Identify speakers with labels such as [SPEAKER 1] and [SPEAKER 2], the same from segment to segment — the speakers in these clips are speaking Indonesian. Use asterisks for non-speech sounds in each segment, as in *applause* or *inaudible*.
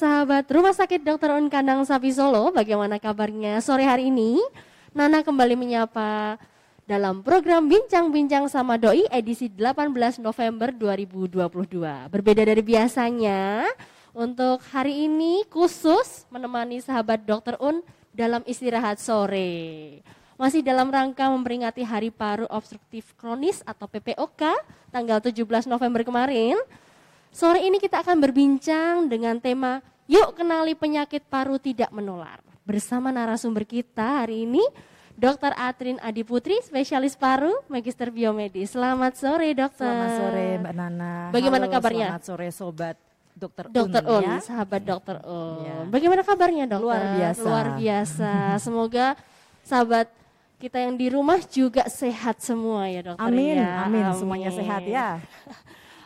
[SPEAKER 1] Sahabat Rumah Sakit Dr. Un Kandang Sapi Solo. Bagaimana kabarnya sore hari ini? Nana kembali menyapa dalam program Bincang-Bincang sama Doi edisi 18 November 2022. Berbeda dari biasanya, untuk hari ini khusus menemani sahabat Dr. Un dalam istirahat sore. Masih dalam rangka memperingati Hari Paru Obstruktif Kronis atau PPOK tanggal 17 November kemarin. Sore ini kita akan berbincang dengan tema Yuk kenali penyakit paru tidak menular. Bersama narasumber kita hari ini Dr. Atrin Adiputri, spesialis paru, magister biomedis. Selamat sore, dokter.
[SPEAKER 2] Selamat sore, Mbak Nana.
[SPEAKER 1] Bagaimana
[SPEAKER 2] Halo,
[SPEAKER 1] kabarnya?
[SPEAKER 2] Selamat sore, sobat Dokter Un.
[SPEAKER 1] Dokter Un,
[SPEAKER 2] ya.
[SPEAKER 1] sahabat Dokter Un.
[SPEAKER 2] Ya.
[SPEAKER 1] Bagaimana kabarnya, dokter?
[SPEAKER 2] Luar biasa.
[SPEAKER 1] Luar biasa. Semoga sahabat kita yang di rumah juga sehat semua ya, dokter.
[SPEAKER 2] Amin,
[SPEAKER 1] ya.
[SPEAKER 2] amin, semuanya sehat ya.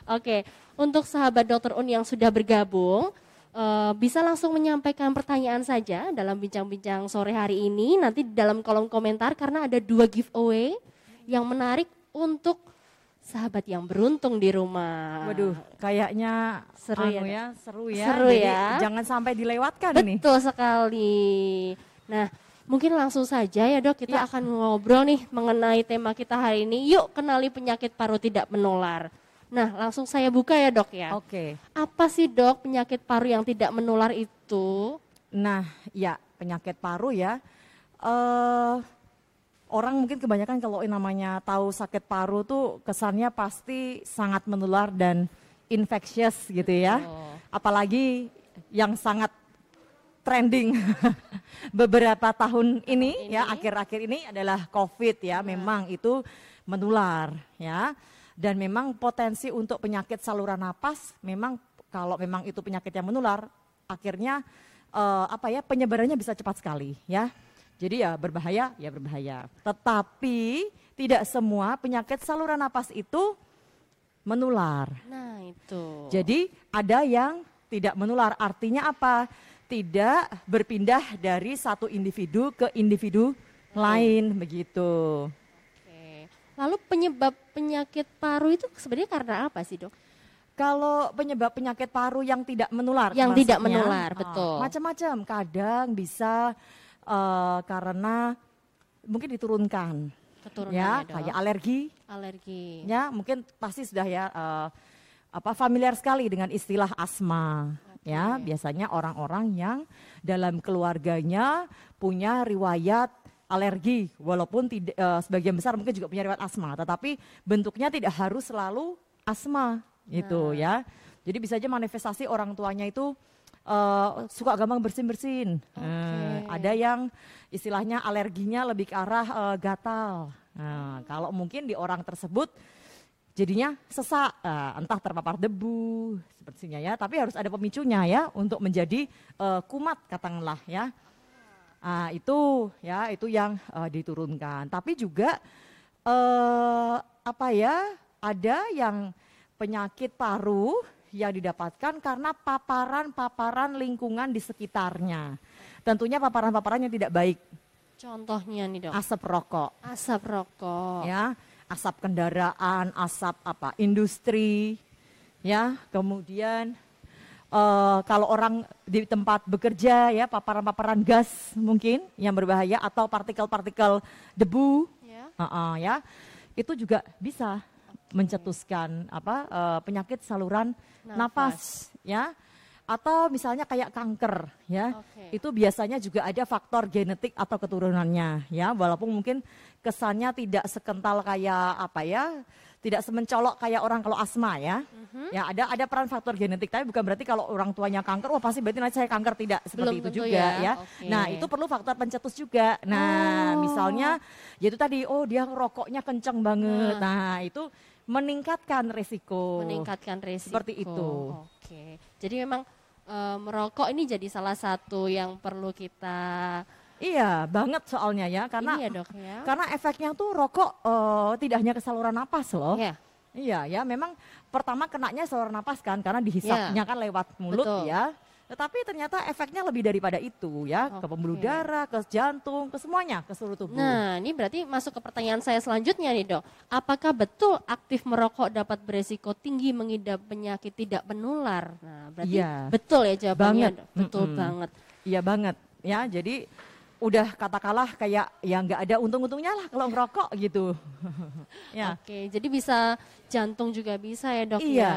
[SPEAKER 1] Oke, untuk sahabat dokter Un yang sudah bergabung, eh, bisa langsung menyampaikan pertanyaan saja dalam bincang-bincang sore hari ini. Nanti di dalam kolom komentar karena ada dua giveaway yang menarik untuk sahabat yang beruntung di rumah.
[SPEAKER 2] Waduh, kayaknya
[SPEAKER 1] Seru
[SPEAKER 2] anu
[SPEAKER 1] ya,
[SPEAKER 2] ya, seru ya.
[SPEAKER 1] Seru
[SPEAKER 2] Jadi
[SPEAKER 1] ya.
[SPEAKER 2] Jangan sampai dilewatkan ini.
[SPEAKER 1] Betul sekali. Nah, mungkin langsung saja ya dok, kita
[SPEAKER 2] Ya.
[SPEAKER 1] akan ngobrol nih mengenai tema kita hari ini. Yuk kenali penyakit paru tidak menular. Nah, langsung saya buka ya dok ya.
[SPEAKER 2] Oke.
[SPEAKER 1] Apa sih dok penyakit paru yang tidak menular itu?
[SPEAKER 2] Nah, ya penyakit paru ya. eh orang mungkin kebanyakan kalau namanya tahu sakit paru tuh kesannya pasti sangat menular dan infectious gitu ya.
[SPEAKER 1] Oh.
[SPEAKER 2] Apalagi yang sangat trending *laughs* beberapa tahun ini, ya akhir-akhir ini adalah COVID ya. Memang itu menular ya. Dan memang potensi untuk penyakit saluran napas memang kalau memang itu penyakit yang menular akhirnya eh, apa ya penyebarannya bisa cepat sekali ya. Jadi ya berbahaya, ya berbahaya. Tetapi tidak semua penyakit saluran napas itu menular.
[SPEAKER 1] Nah itu.
[SPEAKER 2] Jadi ada yang tidak menular. Artinya apa? Tidak berpindah dari satu individu ke individu lain begitu.
[SPEAKER 1] Lalu penyebab penyakit paru itu sebenarnya karena apa sih dok?
[SPEAKER 2] Kalau penyebab penyakit paru yang tidak menular,
[SPEAKER 1] Yang tidak
[SPEAKER 2] maksudnya,
[SPEAKER 1] menular,
[SPEAKER 2] ah,
[SPEAKER 1] betul.
[SPEAKER 2] Macam-macam. Kadang bisa eh, karena mungkin diturunkan,
[SPEAKER 1] Keturunan
[SPEAKER 2] ya,
[SPEAKER 1] dok.
[SPEAKER 2] kayak alergi,
[SPEAKER 1] alergi.
[SPEAKER 2] ya mungkin pasti sudah ya eh, apa familiar sekali dengan istilah asma ya biasanya orang-orang yang dalam keluarganya punya riwayat alergi walaupun tidak eh, sebagian besar mungkin juga punya riwayat asma tetapi bentuknya tidak harus selalu asma gitu ya. Jadi bisa aja manifestasi orang tuanya itu eh, suka gampang bersin-bersin. Eh, ada yang istilahnya alerginya lebih ke arah eh, gatal. Nah kalau mungkin di orang tersebut jadinya sesak, eh, entah terpapar debu sepertinya ya, tapi harus ada pemicunya ya untuk menjadi eh, kumat katakanlah ya. Ah, itu ya itu yang eh, diturunkan. Tapi juga eh, apa ya ada yang penyakit paru yang didapatkan karena paparan-paparan lingkungan di sekitarnya. Tentunya paparan-paparan yang tidak baik,
[SPEAKER 1] Contohnya nih dok.
[SPEAKER 2] asap rokok,
[SPEAKER 1] Asap rokok.
[SPEAKER 2] ya asap kendaraan, asap apa industri, ya kemudian eh, kalau orang di tempat bekerja ya paparan-paparan gas mungkin yang berbahaya atau partikel-partikel debu,
[SPEAKER 1] Ya.
[SPEAKER 2] Heeh, ya itu juga bisa mencetuskan apa eh, penyakit saluran nafas. ya atau misalnya kayak kanker ya
[SPEAKER 1] Oke.
[SPEAKER 2] itu biasanya juga ada faktor genetik atau keturunannya ya walaupun mungkin kesannya tidak sekental kayak apa ya tidak semencolok kayak orang kalau asma ya
[SPEAKER 1] Mhm.
[SPEAKER 2] ya ada ada peran faktor genetik tapi bukan berarti kalau orang tuanya kanker wah pasti berarti nanti saya kanker tidak seperti
[SPEAKER 1] Belum
[SPEAKER 2] itu juga
[SPEAKER 1] ya,
[SPEAKER 2] ya,
[SPEAKER 1] oke.
[SPEAKER 2] nah itu perlu faktor pencetus juga nah
[SPEAKER 1] Oh.
[SPEAKER 2] misalnya yaitu tadi oh dia rokoknya kenceng banget nah itu meningkatkan resiko
[SPEAKER 1] meningkatkan resiko.
[SPEAKER 2] Seperti itu.
[SPEAKER 1] Oke. Jadi memang eh, merokok ini jadi salah satu yang perlu kita
[SPEAKER 2] Iya, banget soalnya ya, karena
[SPEAKER 1] ini ya dok ya.
[SPEAKER 2] karena efeknya tuh rokok eh, tidak hanya ke saluran napas loh.
[SPEAKER 1] Ya.
[SPEAKER 2] Iya ya, memang pertama kenanya saluran napas kan, karena dihisapnya kan lewat mulut
[SPEAKER 1] Betul.
[SPEAKER 2] ya. Tetapi ternyata efeknya lebih daripada itu ya, ke pembuluh darah, ke jantung, ke semuanya, ke seluruh tubuh.
[SPEAKER 1] Nah, ini berarti masuk ke pertanyaan saya selanjutnya nih dok. Apakah betul aktif merokok dapat beresiko tinggi mengidap penyakit tidak menular? Nah, berarti
[SPEAKER 2] Iya.
[SPEAKER 1] betul ya jawabannya
[SPEAKER 2] Banget.
[SPEAKER 1] dok. Betul
[SPEAKER 2] Mm-mm.
[SPEAKER 1] banget.
[SPEAKER 2] Iya banget ya. Jadi udah katakanlah kayak ya nggak ada untung-untungnya lah kalau ngerokok gitu. *laughs* ya.
[SPEAKER 1] Oke, jadi bisa jantung juga bisa ya dok
[SPEAKER 2] Iya.
[SPEAKER 1] ya.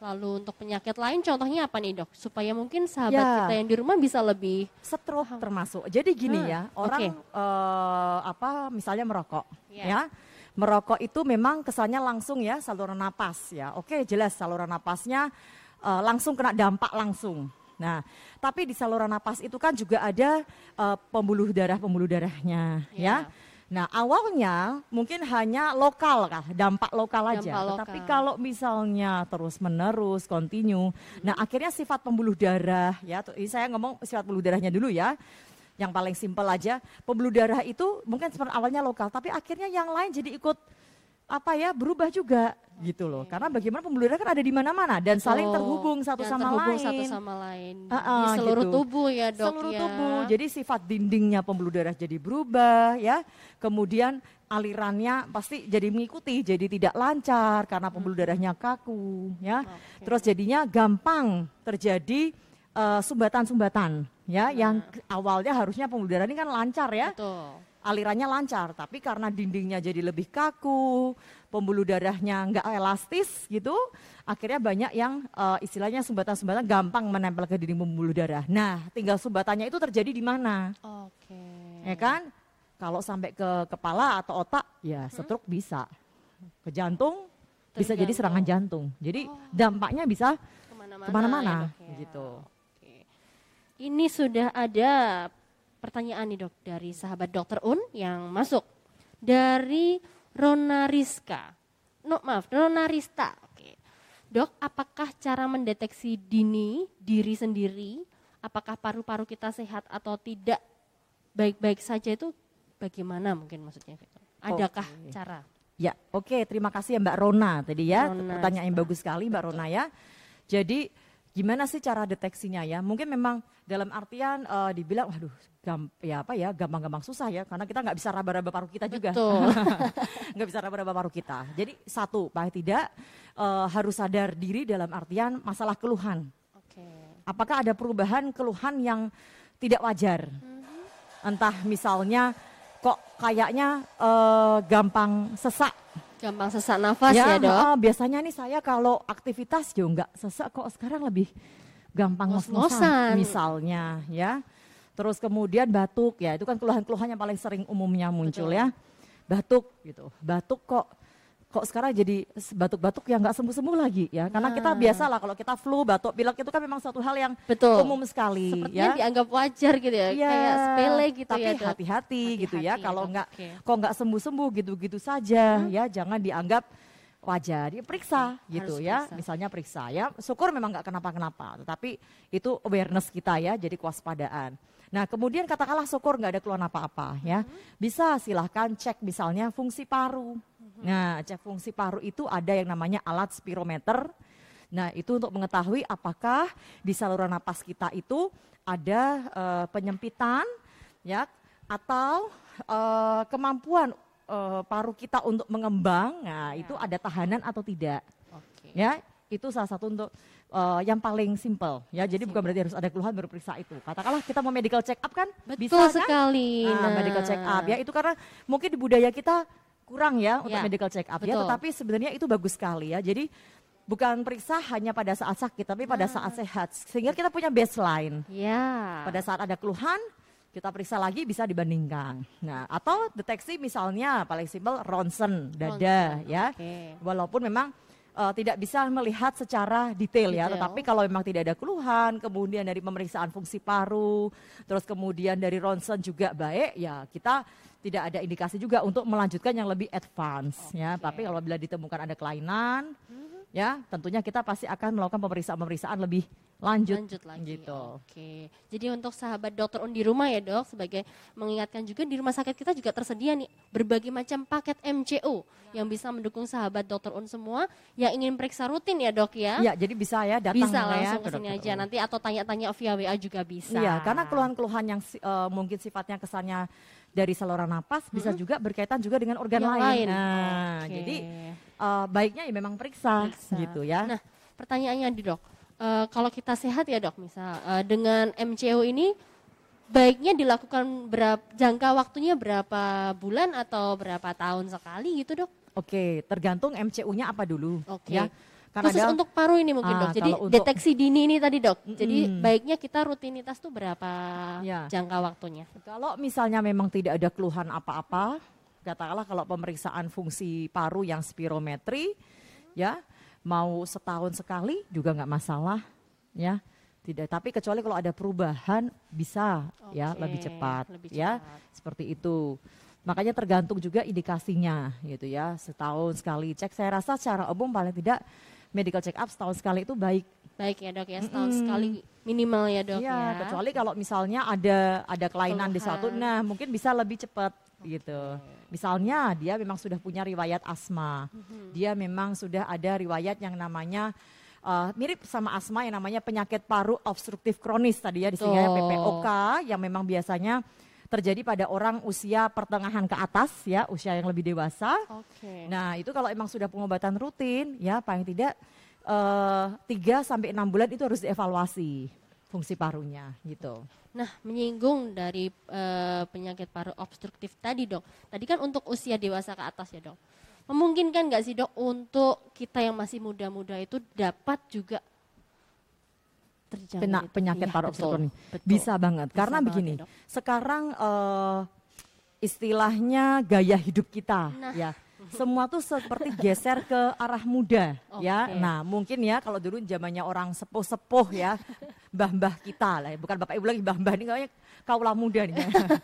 [SPEAKER 1] Lalu untuk penyakit lain contohnya apa nih dok? Supaya mungkin sahabat
[SPEAKER 2] Ya.
[SPEAKER 1] kita yang di rumah bisa lebih
[SPEAKER 2] Stroke termasuk. Jadi gini
[SPEAKER 1] Hmm,
[SPEAKER 2] ya, orang
[SPEAKER 1] oke.
[SPEAKER 2] eh, apa misalnya merokok
[SPEAKER 1] Iya.
[SPEAKER 2] ya. Merokok itu memang kesannya langsung ya saluran napas ya. Oke, jelas saluran napasnya eh, langsung kena dampak langsung. Nah, tapi di saluran napas itu kan juga ada eh, pembuluh darah pembuluh darahnya
[SPEAKER 1] Iya.
[SPEAKER 2] ya. Nah, awalnya mungkin hanya lokal kah, dampak lokal aja.
[SPEAKER 1] Dampak
[SPEAKER 2] Tetapi
[SPEAKER 1] lokal.
[SPEAKER 2] kalau misalnya terus menerus, continue, nah akhirnya sifat pembuluh darah ya, ini saya ngomong sifat pembuluh darahnya dulu ya, yang paling simpel aja, pembuluh darah itu mungkin seperti awalnya lokal, tapi akhirnya yang lain jadi ikut apa ya berubah juga gitu loh, karena bagaimana pembuluh darah kan ada di mana-mana dan saling terhubung satu
[SPEAKER 1] Dan
[SPEAKER 2] sama
[SPEAKER 1] terhubung
[SPEAKER 2] lain.
[SPEAKER 1] satu sama lain
[SPEAKER 2] Ah,
[SPEAKER 1] di
[SPEAKER 2] ah,
[SPEAKER 1] seluruh
[SPEAKER 2] gitu.
[SPEAKER 1] tubuh ya dok
[SPEAKER 2] seluruh
[SPEAKER 1] ya.
[SPEAKER 2] tubuh. Jadi sifat dindingnya pembuluh darah jadi berubah ya. Kemudian alirannya pasti jadi mengikuti, jadi tidak lancar karena pembuluh darahnya kaku ya.
[SPEAKER 1] Hmm. Oke.
[SPEAKER 2] Terus jadinya gampang terjadi eh, sumbatan-sumbatan ya yang
[SPEAKER 1] Nah.
[SPEAKER 2] ke- awalnya harusnya pembuluh darah ini kan lancar ya.
[SPEAKER 1] Betul.
[SPEAKER 2] Alirannya lancar, tapi karena dindingnya jadi lebih kaku, pembuluh darahnya nggak elastis gitu, akhirnya banyak yang eh, istilahnya sumbatan-sumbatan gampang menempel ke dinding pembuluh darah. Nah, tinggal sumbatannya itu terjadi di mana,
[SPEAKER 1] Oke.
[SPEAKER 2] ya kan? Kalau sampai ke kepala atau otak, ya stroke bisa. Ke jantung bisa jadi
[SPEAKER 1] Tergantung.
[SPEAKER 2] serangan jantung. Jadi dampaknya bisa
[SPEAKER 1] Ke
[SPEAKER 2] mana-mana, ke mana-mana
[SPEAKER 1] ya, dok, ya.
[SPEAKER 2] gitu.
[SPEAKER 1] Oke. Ini sudah ada pertanyaan nih dok dari sahabat dokter Un yang masuk dari Rona Rizka. No maaf, Rona Rista. Oke. Dok, apakah cara mendeteksi dini diri sendiri, apakah paru-paru kita sehat atau tidak baik-baik saja itu bagaimana mungkin maksudnya? Adakah cara?
[SPEAKER 2] Ya, oke. Terima kasih ya Mbak Rona tadi ya.
[SPEAKER 1] Rona,
[SPEAKER 2] Pertanyaan yang bagus sekali Mbak Rona ya. Jadi gimana sih cara deteksinya ya? Mungkin memang dalam artian eh, dibilang, waduh, gam, ya apa ya, gampang-gampang susah ya, karena kita nggak bisa raba-raba paru kita juga. *laughs* Nggak bisa raba-raba paru kita. Jadi satu, paling tidak eh, harus sadar diri dalam artian masalah keluhan.
[SPEAKER 1] Oke.
[SPEAKER 2] Apakah ada perubahan keluhan yang tidak wajar? Entah misalnya kok kayaknya eh, gampang sesak
[SPEAKER 1] Gampang sesak nafas ya, dok?
[SPEAKER 2] heeh, biasanya nih saya kalau aktivitas juga nggak sesak kok sekarang lebih gampang
[SPEAKER 1] Ngos-ngosan.
[SPEAKER 2] misalnya ya. Terus kemudian batuk ya itu kan keluhan-keluhan yang paling sering umumnya muncul
[SPEAKER 1] Betul.
[SPEAKER 2] ya. Batuk gitu. Batuk kok kok sekarang jadi batuk-batuk yang nggak sembuh-sembuh lagi ya. Karena kita
[SPEAKER 1] Nah.
[SPEAKER 2] biasa lah kalau kita flu, batuk, pilek itu kan memang suatu hal yang
[SPEAKER 1] Betul.
[SPEAKER 2] umum sekali
[SPEAKER 1] Sepertinya
[SPEAKER 2] ya.
[SPEAKER 1] dianggap wajar gitu ya,
[SPEAKER 2] Iya,
[SPEAKER 1] kayak sepele gitu
[SPEAKER 2] tapi
[SPEAKER 1] ya dok.
[SPEAKER 2] hati-hati gitu ya
[SPEAKER 1] ya,
[SPEAKER 2] kalau nggak
[SPEAKER 1] Oke.
[SPEAKER 2] kok nggak sembuh-sembuh gitu-gitu saja ya jangan dianggap wajar. Ya periksa
[SPEAKER 1] Oke,
[SPEAKER 2] gitu ya.
[SPEAKER 1] periksa.
[SPEAKER 2] misalnya periksa. Ya syukur memang nggak kenapa-kenapa tetapi itu awareness kita ya jadi kewaspadaan. Nah kemudian katakanlah syukur nggak ada keluhan apa-apa ya.
[SPEAKER 1] Mm-hmm.
[SPEAKER 2] bisa silahkan cek misalnya fungsi paru.
[SPEAKER 1] Mm-hmm.
[SPEAKER 2] nah cek fungsi paru itu ada yang namanya alat spirometer. Nah, itu untuk mengetahui apakah di saluran napas kita itu ada eh, penyempitan ya atau eh, kemampuan eh, paru kita untuk mengembang. Nah,
[SPEAKER 1] Ya.
[SPEAKER 2] itu ada tahanan atau tidak.
[SPEAKER 1] Oke.
[SPEAKER 2] Ya, itu salah satu untuk eh, yang paling simple ya. Jadi bukan berarti harus ada keluhan baru periksa itu. Katakanlah kita mau medical check up kan?
[SPEAKER 1] Betul
[SPEAKER 2] Bisa kan?
[SPEAKER 1] sekali.
[SPEAKER 2] Nah, medical check up ya itu karena mungkin di budaya kita kurang ya untuk
[SPEAKER 1] Ya,
[SPEAKER 2] medical check up ya
[SPEAKER 1] betul.
[SPEAKER 2] tetapi sebenarnya itu bagus sekali ya jadi bukan periksa hanya pada saat sakit tapi pada
[SPEAKER 1] Nah.
[SPEAKER 2] saat sehat sehingga kita punya baseline
[SPEAKER 1] Ya.
[SPEAKER 2] pada saat ada keluhan kita periksa lagi bisa dibandingkan nah atau deteksi misalnya paling simpel ronsen dada
[SPEAKER 1] Ronsen,
[SPEAKER 2] ya
[SPEAKER 1] Oke.
[SPEAKER 2] walaupun memang eh, tidak bisa melihat secara detail, ya,
[SPEAKER 1] Detail.
[SPEAKER 2] tetapi kalau memang tidak ada keluhan, kemudian dari pemeriksaan fungsi paru, terus kemudian dari ronsen juga baik, ya kita tidak ada indikasi juga untuk melanjutkan yang lebih advance, ya.
[SPEAKER 1] Oke.
[SPEAKER 2] Tapi kalau bila ditemukan ada kelainan, ya tentunya kita pasti akan melakukan pemeriksaan-pemeriksaan lebih lanjut,
[SPEAKER 1] lanjut lagi.
[SPEAKER 2] gitu.
[SPEAKER 1] Oke. Jadi untuk sahabat dokter Un di rumah ya dok, sebagai mengingatkan juga di rumah sakit kita juga tersedia nih berbagai macam paket MCO yang bisa mendukung sahabat dokter Un semua yang ingin periksa rutin ya dok ya.
[SPEAKER 2] Ya, jadi bisa ya datang
[SPEAKER 1] bisa
[SPEAKER 2] ya
[SPEAKER 1] langsung
[SPEAKER 2] ke
[SPEAKER 1] ke sini aja
[SPEAKER 2] Un.
[SPEAKER 1] nanti atau tanya-tanya via WA juga bisa.
[SPEAKER 2] Iya, karena keluhan-keluhan yang eh, mungkin sifatnya kesannya dari saluran napas bisa juga berkaitan juga dengan organ
[SPEAKER 1] Yang
[SPEAKER 2] lain.
[SPEAKER 1] lain.
[SPEAKER 2] Nah,
[SPEAKER 1] Oke.
[SPEAKER 2] jadi eh, baiknya ya memang periksa,
[SPEAKER 1] Periksa.
[SPEAKER 2] gitu ya.
[SPEAKER 1] Nah, pertanyaannya di dok, eh, kalau kita sehat ya dok, misal eh, dengan MCO ini baiknya dilakukan berapa jangka waktunya berapa bulan atau berapa tahun sekali gitu dok?
[SPEAKER 2] Oke, tergantung MCU-nya apa dulu,
[SPEAKER 1] Oke.
[SPEAKER 2] ya.
[SPEAKER 1] Khusus untuk paru ini mungkin
[SPEAKER 2] Ah,
[SPEAKER 1] dok. Jadi
[SPEAKER 2] untuk-
[SPEAKER 1] deteksi dini ini tadi dok. Jadi
[SPEAKER 2] Mm-mm.
[SPEAKER 1] baiknya kita rutinitas tuh berapa
[SPEAKER 2] Ya.
[SPEAKER 1] jangka waktunya?
[SPEAKER 2] Kalau misalnya memang tidak ada keluhan apa-apa, katakanlah kalau pemeriksaan fungsi paru yang spirometri, ya mau setahun sekali juga nggak masalah, ya tidak. Tapi kecuali kalau ada perubahan bisa ya
[SPEAKER 1] Oke,
[SPEAKER 2] lebih cepat,
[SPEAKER 1] lebih
[SPEAKER 2] ya
[SPEAKER 1] cepat.
[SPEAKER 2] seperti itu. Makanya tergantung juga indikasinya, gitu ya. Setahun sekali cek. Saya rasa secara umum paling tidak medical check up setahun sekali itu baik.
[SPEAKER 1] Baik ya dok ya, setahun
[SPEAKER 2] Mm-mm.
[SPEAKER 1] sekali minimal ya dok
[SPEAKER 2] Iya,
[SPEAKER 1] ya.
[SPEAKER 2] kecuali kalau misalnya ada ada kelainan di suatu,
[SPEAKER 1] Keluhan.
[SPEAKER 2] nah mungkin bisa lebih cepat gitu. Misalnya dia memang sudah punya riwayat asma,
[SPEAKER 1] Mhm.
[SPEAKER 2] dia memang sudah ada riwayat yang namanya uh, mirip sama asma yang namanya penyakit paru obstruktif kronis tadi ya disingkatnya. PPOK yang memang biasanya terjadi pada orang usia pertengahan ke atas ya, usia yang lebih dewasa.
[SPEAKER 1] Oke.
[SPEAKER 2] Nah itu kalau emang sudah pengobatan rutin ya paling tidak eh, tiga sampai enam bulan itu harus dievaluasi fungsi parunya gitu.
[SPEAKER 1] Nah, menyinggung dari eh, penyakit paru obstruktif tadi, Dok. Tadi kan untuk usia dewasa ke atas ya, Dok. Memungkinkan nggak sih, Dok, untuk kita yang masih muda-muda itu dapat juga
[SPEAKER 2] Pena- penyakit
[SPEAKER 1] Iya,
[SPEAKER 2] paru obstruktif. Bisa banget
[SPEAKER 1] Bisa
[SPEAKER 2] karena
[SPEAKER 1] banget
[SPEAKER 2] begini.
[SPEAKER 1] ya, Dok.
[SPEAKER 2] sekarang eh, istilahnya gaya hidup kita
[SPEAKER 1] Nah.
[SPEAKER 2] ya. Semua tuh seperti geser ke arah muda ya.
[SPEAKER 1] Oke.
[SPEAKER 2] Nah, mungkin ya kalau dulu zamannya orang sepuh-sepuh ya, mbah-mbah kita lah, ya. bukan bapak ibu lagi mbah-mbah ini kayaknya kaulah muda nih.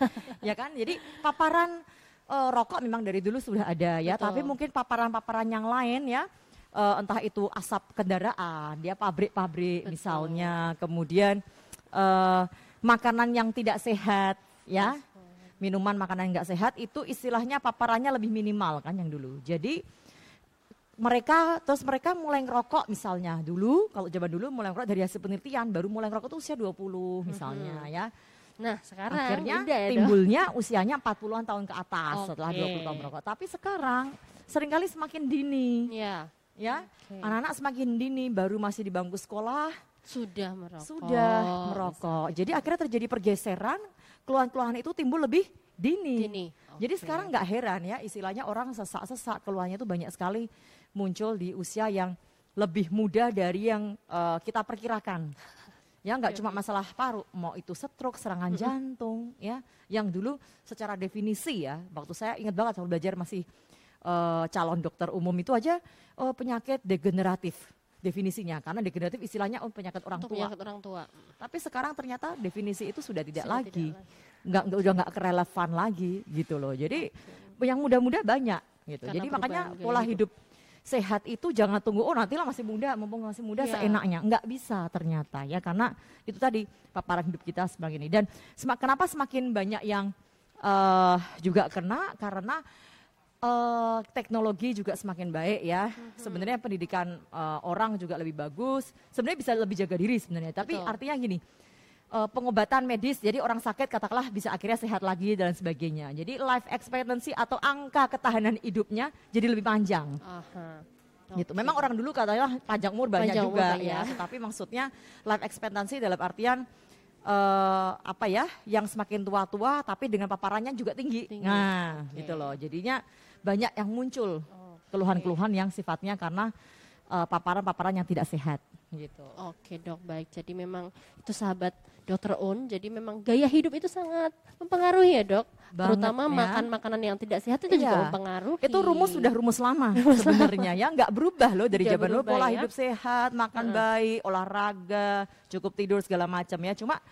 [SPEAKER 2] *laughs* ya kan? Jadi paparan eh, rokok memang dari dulu sudah ada ya,
[SPEAKER 1] Betul.
[SPEAKER 2] tapi mungkin paparan-paparan yang lain ya eh, entah itu asap kendaraan, dia pabrik-pabrik misalnya, kemudian eh, makanan yang tidak sehat, ya, minuman makanan yang nggak sehat itu istilahnya paparannya lebih minimal kan yang dulu. Jadi mereka terus mereka mulai ngerokok misalnya dulu kalau zaman dulu mulai ngerokok dari hasil penelitian baru mulai ngerokok tuh usia 20 misalnya ya.
[SPEAKER 1] Nah, sekarang
[SPEAKER 2] Akhirnya
[SPEAKER 1] ya,
[SPEAKER 2] timbulnya usianya 40-an tahun ke atas setelah
[SPEAKER 1] Oke.
[SPEAKER 2] 20 tahun merokok. Tapi sekarang sering kali semakin dini
[SPEAKER 1] Iya,
[SPEAKER 2] ya.
[SPEAKER 1] Oke.
[SPEAKER 2] Anak-anak semakin dini baru masih di bangku sekolah
[SPEAKER 1] sudah merokok.
[SPEAKER 2] sudah merokok. Jadi akhirnya terjadi pergeseran, keluhan-keluhan itu timbul lebih dini.
[SPEAKER 1] Dini,
[SPEAKER 2] Jadi
[SPEAKER 1] oke.
[SPEAKER 2] sekarang nggak heran ya, istilahnya orang sesak-sesak keluhannya itu banyak sekali muncul di usia yang lebih muda dari yang eh, kita perkirakan. Ya nggak cuma masalah paru, mau itu stroke, serangan jantung, ya. Yang dulu secara definisi ya, waktu saya ingat banget waktu belajar masih eh, calon dokter umum itu aja eh, penyakit degeneratif definisinya karena degeneratif istilahnya oh, penyakit orang
[SPEAKER 1] Untuk
[SPEAKER 2] tua.
[SPEAKER 1] penyakit orang tua.
[SPEAKER 2] tapi sekarang ternyata definisi itu sudah tidak
[SPEAKER 1] Sudah
[SPEAKER 2] lagi.
[SPEAKER 1] tidak
[SPEAKER 2] nggak udah nggak relevan lagi gitu loh. Jadi yang muda-muda banyak gitu.
[SPEAKER 1] Karena
[SPEAKER 2] jadi makanya pola
[SPEAKER 1] hidup.
[SPEAKER 2] hidup sehat itu jangan tunggu oh nantilah masih muda mumpung masih muda
[SPEAKER 1] Iya.
[SPEAKER 2] seenaknya. Nggak bisa ternyata ya. Karena itu tadi paparan hidup kita semakin ini. Dan semak, kenapa semakin banyak yang eh, juga kena? Karena eh, teknologi juga semakin baik ya.
[SPEAKER 1] Mhm.
[SPEAKER 2] Sebenarnya pendidikan eh, orang juga lebih bagus. Sebenarnya bisa lebih jaga diri sebenarnya. Tapi
[SPEAKER 1] Betul.
[SPEAKER 2] artinya gini, eh, pengobatan medis, jadi orang sakit katakanlah bisa akhirnya sehat lagi dan sebagainya. Jadi life expectancy atau angka ketahanan hidupnya jadi lebih panjang.
[SPEAKER 1] Aha.
[SPEAKER 2] Gitu.
[SPEAKER 1] Oke.
[SPEAKER 2] Memang orang dulu katanya panjang umur banyak
[SPEAKER 1] Panjang umur
[SPEAKER 2] juga
[SPEAKER 1] banyak.
[SPEAKER 2] ya. Tetapi maksudnya life expectancy dalam artian eh, apa ya, yang semakin tua-tua tapi dengan paparannya juga tinggi.
[SPEAKER 1] Tinggi.
[SPEAKER 2] Nah,
[SPEAKER 1] Oke.
[SPEAKER 2] gitu loh. Jadinya banyak yang muncul keluhan-keluhan yang sifatnya karena eh, paparan-paparan yang tidak sehat gitu.
[SPEAKER 1] Oke dok, baik. Jadi memang itu sahabat dokter Un, jadi memang gaya hidup itu sangat mempengaruhi ya dok.
[SPEAKER 2] Banget,
[SPEAKER 1] Terutama
[SPEAKER 2] ya.
[SPEAKER 1] makan makanan yang tidak sehat itu juga
[SPEAKER 2] Iya.
[SPEAKER 1] mempengaruhi.
[SPEAKER 2] Itu rumus sudah rumus lama sebenarnya ya, nggak berubah loh dari zaman dulu pola
[SPEAKER 1] ya.
[SPEAKER 2] hidup sehat, makan baik, olahraga, cukup tidur segala macam ya. Cuma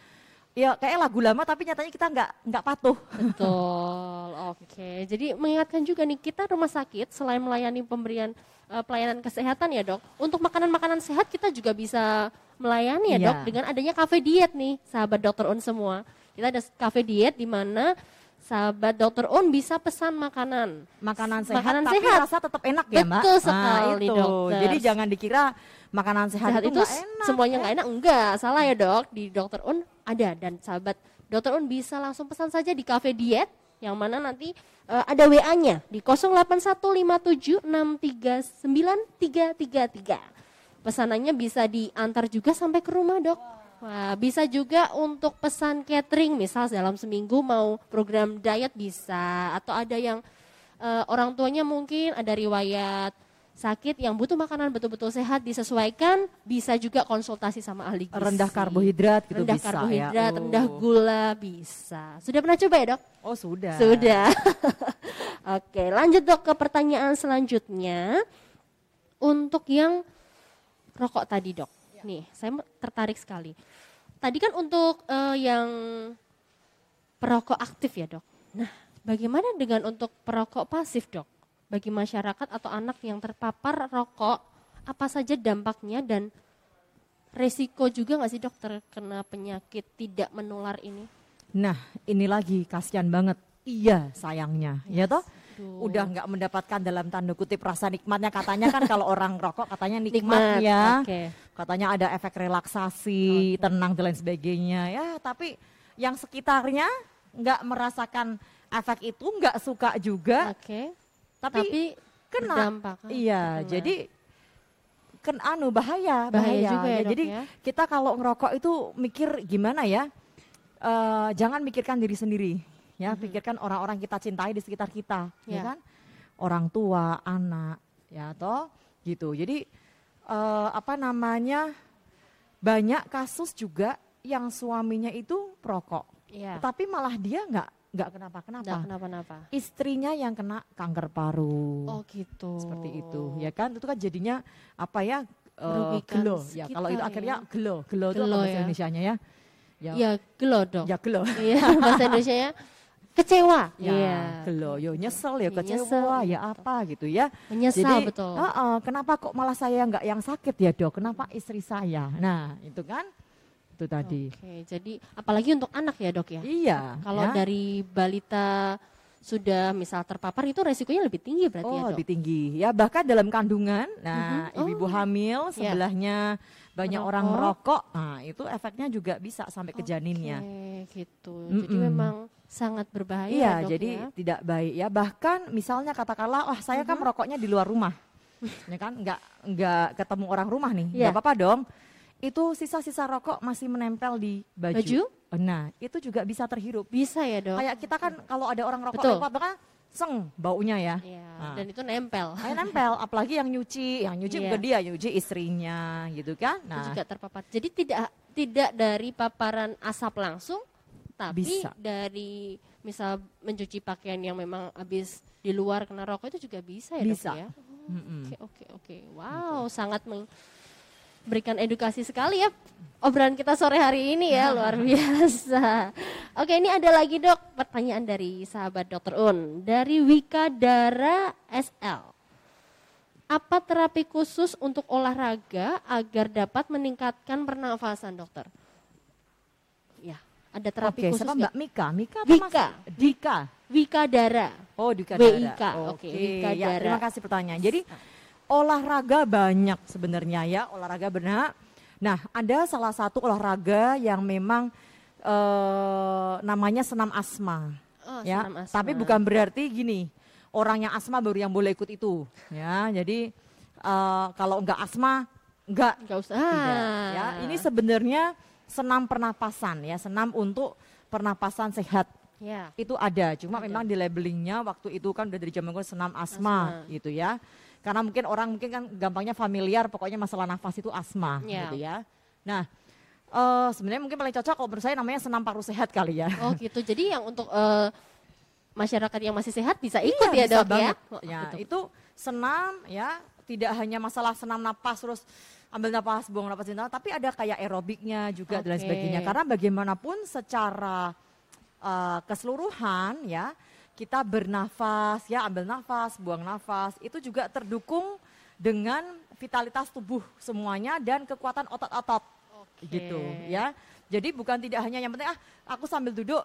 [SPEAKER 2] ya kayak lagu lama tapi nyatanya kita nggak nggak patuh.
[SPEAKER 1] Betul. *laughs* Oke. Jadi mengingatkan juga nih kita rumah sakit selain melayani pemberian uh, pelayanan kesehatan ya dok, untuk makanan-makanan sehat kita juga bisa melayani ya
[SPEAKER 2] Iya.
[SPEAKER 1] dok dengan adanya cafe diet nih, sahabat dokter Un semua. Kita ada cafe diet di mana sahabat dokter Un bisa pesan makanan.
[SPEAKER 2] Makanan sehat
[SPEAKER 1] Makanan
[SPEAKER 2] tapi
[SPEAKER 1] sehat.
[SPEAKER 2] rasa tetap enak ya mbak.
[SPEAKER 1] Betul
[SPEAKER 2] Nah,
[SPEAKER 1] sekali,
[SPEAKER 2] itu.
[SPEAKER 1] dokter.
[SPEAKER 2] Jadi jangan dikira makanan sehat,
[SPEAKER 1] Sehat
[SPEAKER 2] itu enak.
[SPEAKER 1] semuanya nggak enak, enggak. Salah ya dok, di dokter Un ada dan sahabat dokter Un bisa langsung pesan saja di cafe diet yang mana nanti eh, ada WA-nya di 081576393333. Pesanannya bisa diantar juga sampai ke rumah, Dok. Wah, bisa juga untuk pesan catering, misal dalam seminggu mau program diet bisa atau ada yang eh, orang tuanya mungkin ada riwayat sakit yang butuh makanan betul-betul sehat disesuaikan, bisa juga konsultasi sama ahli gizi.
[SPEAKER 2] rendah karbohidrat gitu
[SPEAKER 1] rendah
[SPEAKER 2] bisa
[SPEAKER 1] karbohidrat,
[SPEAKER 2] ya.
[SPEAKER 1] rendah
[SPEAKER 2] Oh.
[SPEAKER 1] gula bisa. Sudah pernah coba ya, Dok?
[SPEAKER 2] Oh sudah.
[SPEAKER 1] Sudah. *laughs* Oke, lanjut dok ke pertanyaan selanjutnya. Untuk yang rokok tadi dok, nih saya tertarik sekali. Tadi kan untuk eh, yang perokok aktif ya dok. Nah, bagaimana dengan untuk perokok pasif dok? Bagi masyarakat atau anak yang terpapar rokok, apa saja dampaknya dan resiko juga nggak sih dok terkena penyakit tidak menular ini?
[SPEAKER 2] Nah ini lagi kasihan banget. Iya sayangnya, ya toh.
[SPEAKER 1] Aduh.
[SPEAKER 2] Udah nggak mendapatkan dalam tanda kutip rasa nikmatnya katanya kan kalau orang rokok katanya nikmat,
[SPEAKER 1] Nikmat,
[SPEAKER 2] ya.
[SPEAKER 1] oke.
[SPEAKER 2] Katanya ada efek relaksasi,
[SPEAKER 1] Oke.
[SPEAKER 2] tenang dan lain sebagainya. Ya tapi yang sekitarnya nggak merasakan efek itu, nggak suka juga.
[SPEAKER 1] Oke.
[SPEAKER 2] Tapi,
[SPEAKER 1] Tapi
[SPEAKER 2] kena.
[SPEAKER 1] berdampak. kan?
[SPEAKER 2] Iya,
[SPEAKER 1] Kena.
[SPEAKER 2] jadi kan anu bahaya,
[SPEAKER 1] Bahaya juga ya,
[SPEAKER 2] jadi
[SPEAKER 1] ya.
[SPEAKER 2] kita kalau ngerokok itu mikir gimana ya? Eh, jangan mikirkan diri sendiri, ya. Pikirkan orang-orang kita cintai di sekitar kita, ya
[SPEAKER 1] Mhm. Ya.
[SPEAKER 2] kan? Orang tua, anak, ya toh, gitu. Jadi eh, apa namanya? Banyak kasus juga yang suaminya itu perokok,
[SPEAKER 1] Iya.
[SPEAKER 2] tapi malah dia nggak nggak kenapa-kenapa.
[SPEAKER 1] Nggak kenapa-napa.
[SPEAKER 2] Istrinya yang kena kanker paru
[SPEAKER 1] Oh gitu.
[SPEAKER 2] seperti itu ya kan itu kan jadinya apa ya
[SPEAKER 1] Merugikan
[SPEAKER 2] gelo ya kalau itu
[SPEAKER 1] ya.
[SPEAKER 2] akhirnya gelo gelo itu apa bahasa
[SPEAKER 1] ya.
[SPEAKER 2] Indonesianya ya ya
[SPEAKER 1] Ya gelo dong.
[SPEAKER 2] ya gelo *laughs*
[SPEAKER 1] Iya bahasa Indonesia ya kecewa.
[SPEAKER 2] ya
[SPEAKER 1] Iya.
[SPEAKER 2] gelo yo nyesel ya
[SPEAKER 1] Ya,
[SPEAKER 2] kecewa
[SPEAKER 1] nyesel,
[SPEAKER 2] ya
[SPEAKER 1] betul.
[SPEAKER 2] apa gitu ya
[SPEAKER 1] Menyesal
[SPEAKER 2] jadi
[SPEAKER 1] betul.
[SPEAKER 2] "Ah, ah, kenapa kok malah saya nggak yang sakit ya dok kenapa istri saya nah itu kan itu tadi
[SPEAKER 1] Oke, jadi apalagi untuk anak ya dok ya.
[SPEAKER 2] iya
[SPEAKER 1] Kalau
[SPEAKER 2] ya.
[SPEAKER 1] dari balita sudah misal terpapar itu resikonya lebih tinggi berarti
[SPEAKER 2] Oh
[SPEAKER 1] ya dok.
[SPEAKER 2] lebih tinggi ya bahkan dalam kandungan nah
[SPEAKER 1] Mhm.
[SPEAKER 2] ibu-ibu
[SPEAKER 1] Oh.
[SPEAKER 2] hamil
[SPEAKER 1] Ya.
[SPEAKER 2] sebelahnya banyak
[SPEAKER 1] Merokok.
[SPEAKER 2] orang merokok nah itu efeknya juga bisa sampai ke janinnya
[SPEAKER 1] Oke, gitu. Jadi
[SPEAKER 2] Mm-mm.
[SPEAKER 1] memang sangat berbahaya
[SPEAKER 2] Iya,
[SPEAKER 1] dok
[SPEAKER 2] jadi
[SPEAKER 1] ya.
[SPEAKER 2] tidak baik ya. Bahkan misalnya katakanlah, wah saya kan merokoknya di luar rumah, *laughs* ya kan, nggak nggak ketemu orang rumah nih,
[SPEAKER 1] Iya.
[SPEAKER 2] nggak apa-apa dong. Itu sisa-sisa rokok masih menempel di baju.
[SPEAKER 1] Baju?
[SPEAKER 2] Nah, itu juga bisa terhirup.
[SPEAKER 1] Bisa ya dok.
[SPEAKER 2] Kayak kita kan kalau ada orang rokok
[SPEAKER 1] Betul.
[SPEAKER 2] lewat, kan seng baunya ya.
[SPEAKER 1] Iya,
[SPEAKER 2] Nah.
[SPEAKER 1] dan itu nempel.
[SPEAKER 2] Kayak nempel, *laughs* apalagi yang nyuci, yang nyuci
[SPEAKER 1] Iya.
[SPEAKER 2] bukan dia, nyuci istrinya, gitu kan?
[SPEAKER 1] itu
[SPEAKER 2] Nah,
[SPEAKER 1] juga terpapar. Jadi tidak tidak dari paparan asap langsung, tapi
[SPEAKER 2] Bisa.
[SPEAKER 1] dari misal mencuci pakaian yang memang habis di luar kena rokok itu juga bisa ya
[SPEAKER 2] Bisa.
[SPEAKER 1] dok ya. Oke oke oke. Wow, sangat memberikan edukasi sekali ya obrolan kita sore hari ini ya luar biasa. Oke ini ada lagi dok pertanyaan dari sahabat dokter Un dari Wika Dara SL. Apa terapi khusus untuk olahraga agar dapat meningkatkan pernafasan dokter? Ya, ada terapi
[SPEAKER 2] Oke,
[SPEAKER 1] khusus
[SPEAKER 2] siapa
[SPEAKER 1] nggak?
[SPEAKER 2] Mbak Mika? Mika apa
[SPEAKER 1] Wika.
[SPEAKER 2] Mas? Dika.
[SPEAKER 1] Wika Dara.
[SPEAKER 2] Oh, Dika Dara.
[SPEAKER 1] oke, Wika
[SPEAKER 2] ya,
[SPEAKER 1] Dara.
[SPEAKER 2] terima kasih pertanyaan. Jadi olahraga banyak sebenarnya ya, olahraga benar. Nah, ada salah satu olahraga yang memang eh, namanya senam asma.
[SPEAKER 1] Oh,
[SPEAKER 2] ya,
[SPEAKER 1] senam asma.
[SPEAKER 2] tapi bukan berarti gini, orang yang asma baru yang boleh ikut itu. Ya, jadi eh, kalau enggak asma enggak
[SPEAKER 1] Nggak usah.
[SPEAKER 2] tidak,
[SPEAKER 1] Ah.
[SPEAKER 2] ya. Ini sebenarnya senam pernapasan ya, senam untuk pernapasan sehat
[SPEAKER 1] Ya.
[SPEAKER 2] itu ada cuma
[SPEAKER 1] Ada.
[SPEAKER 2] memang di labelingnya waktu itu kan udah dari zaman gue senam asma,
[SPEAKER 1] Asma.
[SPEAKER 2] gitu ya karena mungkin orang mungkin kan gampangnya familiar pokoknya masalah nafas itu asma
[SPEAKER 1] Ya.
[SPEAKER 2] gitu ya nah eh sebenarnya mungkin paling cocok kalau menurut saya namanya senam paru sehat kali ya
[SPEAKER 1] Oh gitu. Jadi yang untuk eh, masyarakat yang masih sehat bisa ikut
[SPEAKER 2] Iya,
[SPEAKER 1] ya
[SPEAKER 2] bisa
[SPEAKER 1] dok
[SPEAKER 2] banget.
[SPEAKER 1] ya? Oh,
[SPEAKER 2] ya
[SPEAKER 1] betul.
[SPEAKER 2] itu senam ya tidak hanya masalah senam napas terus ambil nafas, buang nafas, buang nafas, tapi ada kayak aerobiknya juga dan lain
[SPEAKER 1] Oke.
[SPEAKER 2] sebagainya. Karena bagaimanapun secara uh, keseluruhan ya kita bernafas, ya ambil nafas, buang nafas, itu juga terdukung dengan vitalitas tubuh semuanya dan kekuatan otot-otot gitu ya. Jadi bukan tidak hanya yang penting ah aku sambil duduk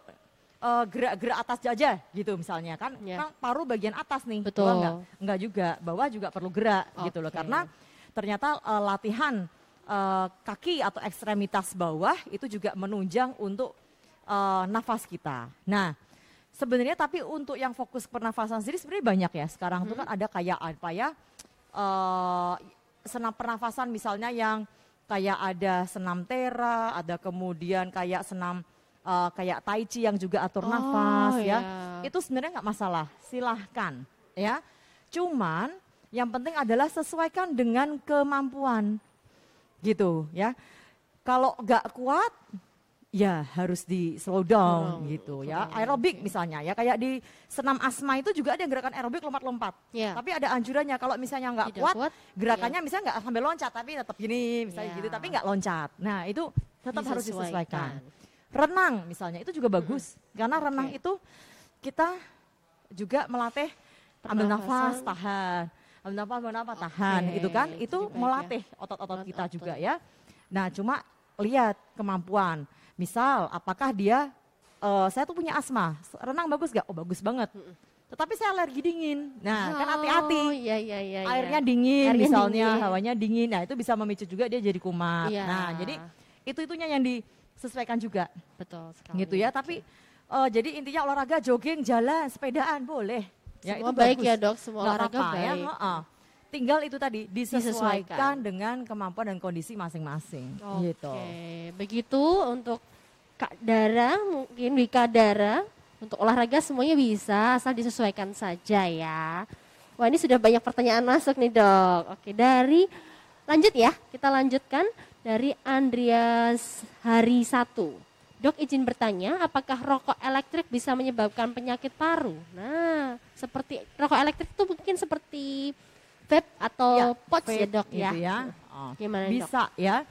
[SPEAKER 2] eh, gerak-gerak atas aja gitu misalnya kan,
[SPEAKER 1] Ya.
[SPEAKER 2] kan paru bagian atas nih,
[SPEAKER 1] Betul.
[SPEAKER 2] bawah enggak, enggak juga, bawah juga perlu gerak gitu loh karena ternyata eh, latihan eh, kaki atau ekstremitas bawah itu juga menunjang untuk eh, nafas kita. Nah, sebenarnya tapi untuk yang fokus pernafasan sendiri sebenarnya banyak ya. Sekarang tuh kan ada kayak apa ya? eh, senam pernafasan misalnya yang kayak ada senam tera, ada kemudian kayak senam eh, kayak tai chi yang juga atur
[SPEAKER 1] Oh,
[SPEAKER 2] nafas ya.
[SPEAKER 1] ya.
[SPEAKER 2] Itu sebenarnya nggak masalah, silahkan ya. Cuman yang penting adalah sesuaikan dengan kemampuan gitu ya. Kalau nggak kuat ya harus di slow down
[SPEAKER 1] Slow,
[SPEAKER 2] gitu ya. Aerobik
[SPEAKER 1] oke.
[SPEAKER 2] misalnya ya kayak di senam asma itu juga ada gerakan aerobik lompat-lompat.
[SPEAKER 1] Ya.
[SPEAKER 2] Tapi ada anjurannya kalau misalnya nggak kuat,
[SPEAKER 1] kuat,
[SPEAKER 2] gerakannya misalnya nggak sampai loncat tapi tetap gini misalnya
[SPEAKER 1] Ya.
[SPEAKER 2] gitu tapi nggak loncat. Nah, itu tetap harus disesuaikan. Renang misalnya itu juga bagus karena renang
[SPEAKER 1] Oke.
[SPEAKER 2] itu kita juga melatih ambil nafas, tahan. Ambil nafas, ambil nafas, tahan
[SPEAKER 1] Oke,
[SPEAKER 2] gitu kan.
[SPEAKER 1] itu ya.
[SPEAKER 2] melatih otot-otot kita
[SPEAKER 1] Otot.
[SPEAKER 2] juga ya. Nah, cuma lihat kemampuan. Misal apakah dia eh, saya tuh punya asma, renang bagus gak? Oh bagus banget. Tetapi saya alergi dingin. Nah, kan
[SPEAKER 1] Oh,
[SPEAKER 2] hati-hati.
[SPEAKER 1] Iya, iya, iya. iya.
[SPEAKER 2] Airnya dingin
[SPEAKER 1] Airnya
[SPEAKER 2] misalnya,
[SPEAKER 1] dingin.
[SPEAKER 2] hawanya dingin. Nah, itu bisa memicu juga dia jadi kumat.
[SPEAKER 1] Iya.
[SPEAKER 2] Nah, jadi itu-itunya yang disesuaikan juga
[SPEAKER 1] betul sekali.
[SPEAKER 2] gitu ya. Tapi eh, jadi intinya olahraga jogging, jalan, sepedaan boleh. Ya,
[SPEAKER 1] semua
[SPEAKER 2] itu
[SPEAKER 1] baik
[SPEAKER 2] bagus.
[SPEAKER 1] ya dok, semua
[SPEAKER 2] Nggak
[SPEAKER 1] olahraga
[SPEAKER 2] ya,
[SPEAKER 1] baik.
[SPEAKER 2] heeh. Tinggal itu tadi disesuaikan,
[SPEAKER 1] Disesuaikan.
[SPEAKER 2] dengan kemampuan dan kondisi masing-masing.
[SPEAKER 1] Oke,
[SPEAKER 2] Gitu.
[SPEAKER 1] begitu untuk Kak Dara, mungkin Wika Dara, untuk olahraga semuanya bisa, asal disesuaikan saja ya. Wah ini sudah banyak pertanyaan masuk nih dok. Oke, dari, lanjut ya, kita lanjutkan dari Andreas Hari Satu. Dok izin bertanya, apakah rokok elektrik bisa menyebabkan penyakit paru? Nah, seperti rokok elektrik itu mungkin seperti vape atau
[SPEAKER 2] Ya,
[SPEAKER 1] pouch ya dok ya.
[SPEAKER 2] gitu ya. Oh.
[SPEAKER 1] Gimana dok?
[SPEAKER 2] Bisa ya.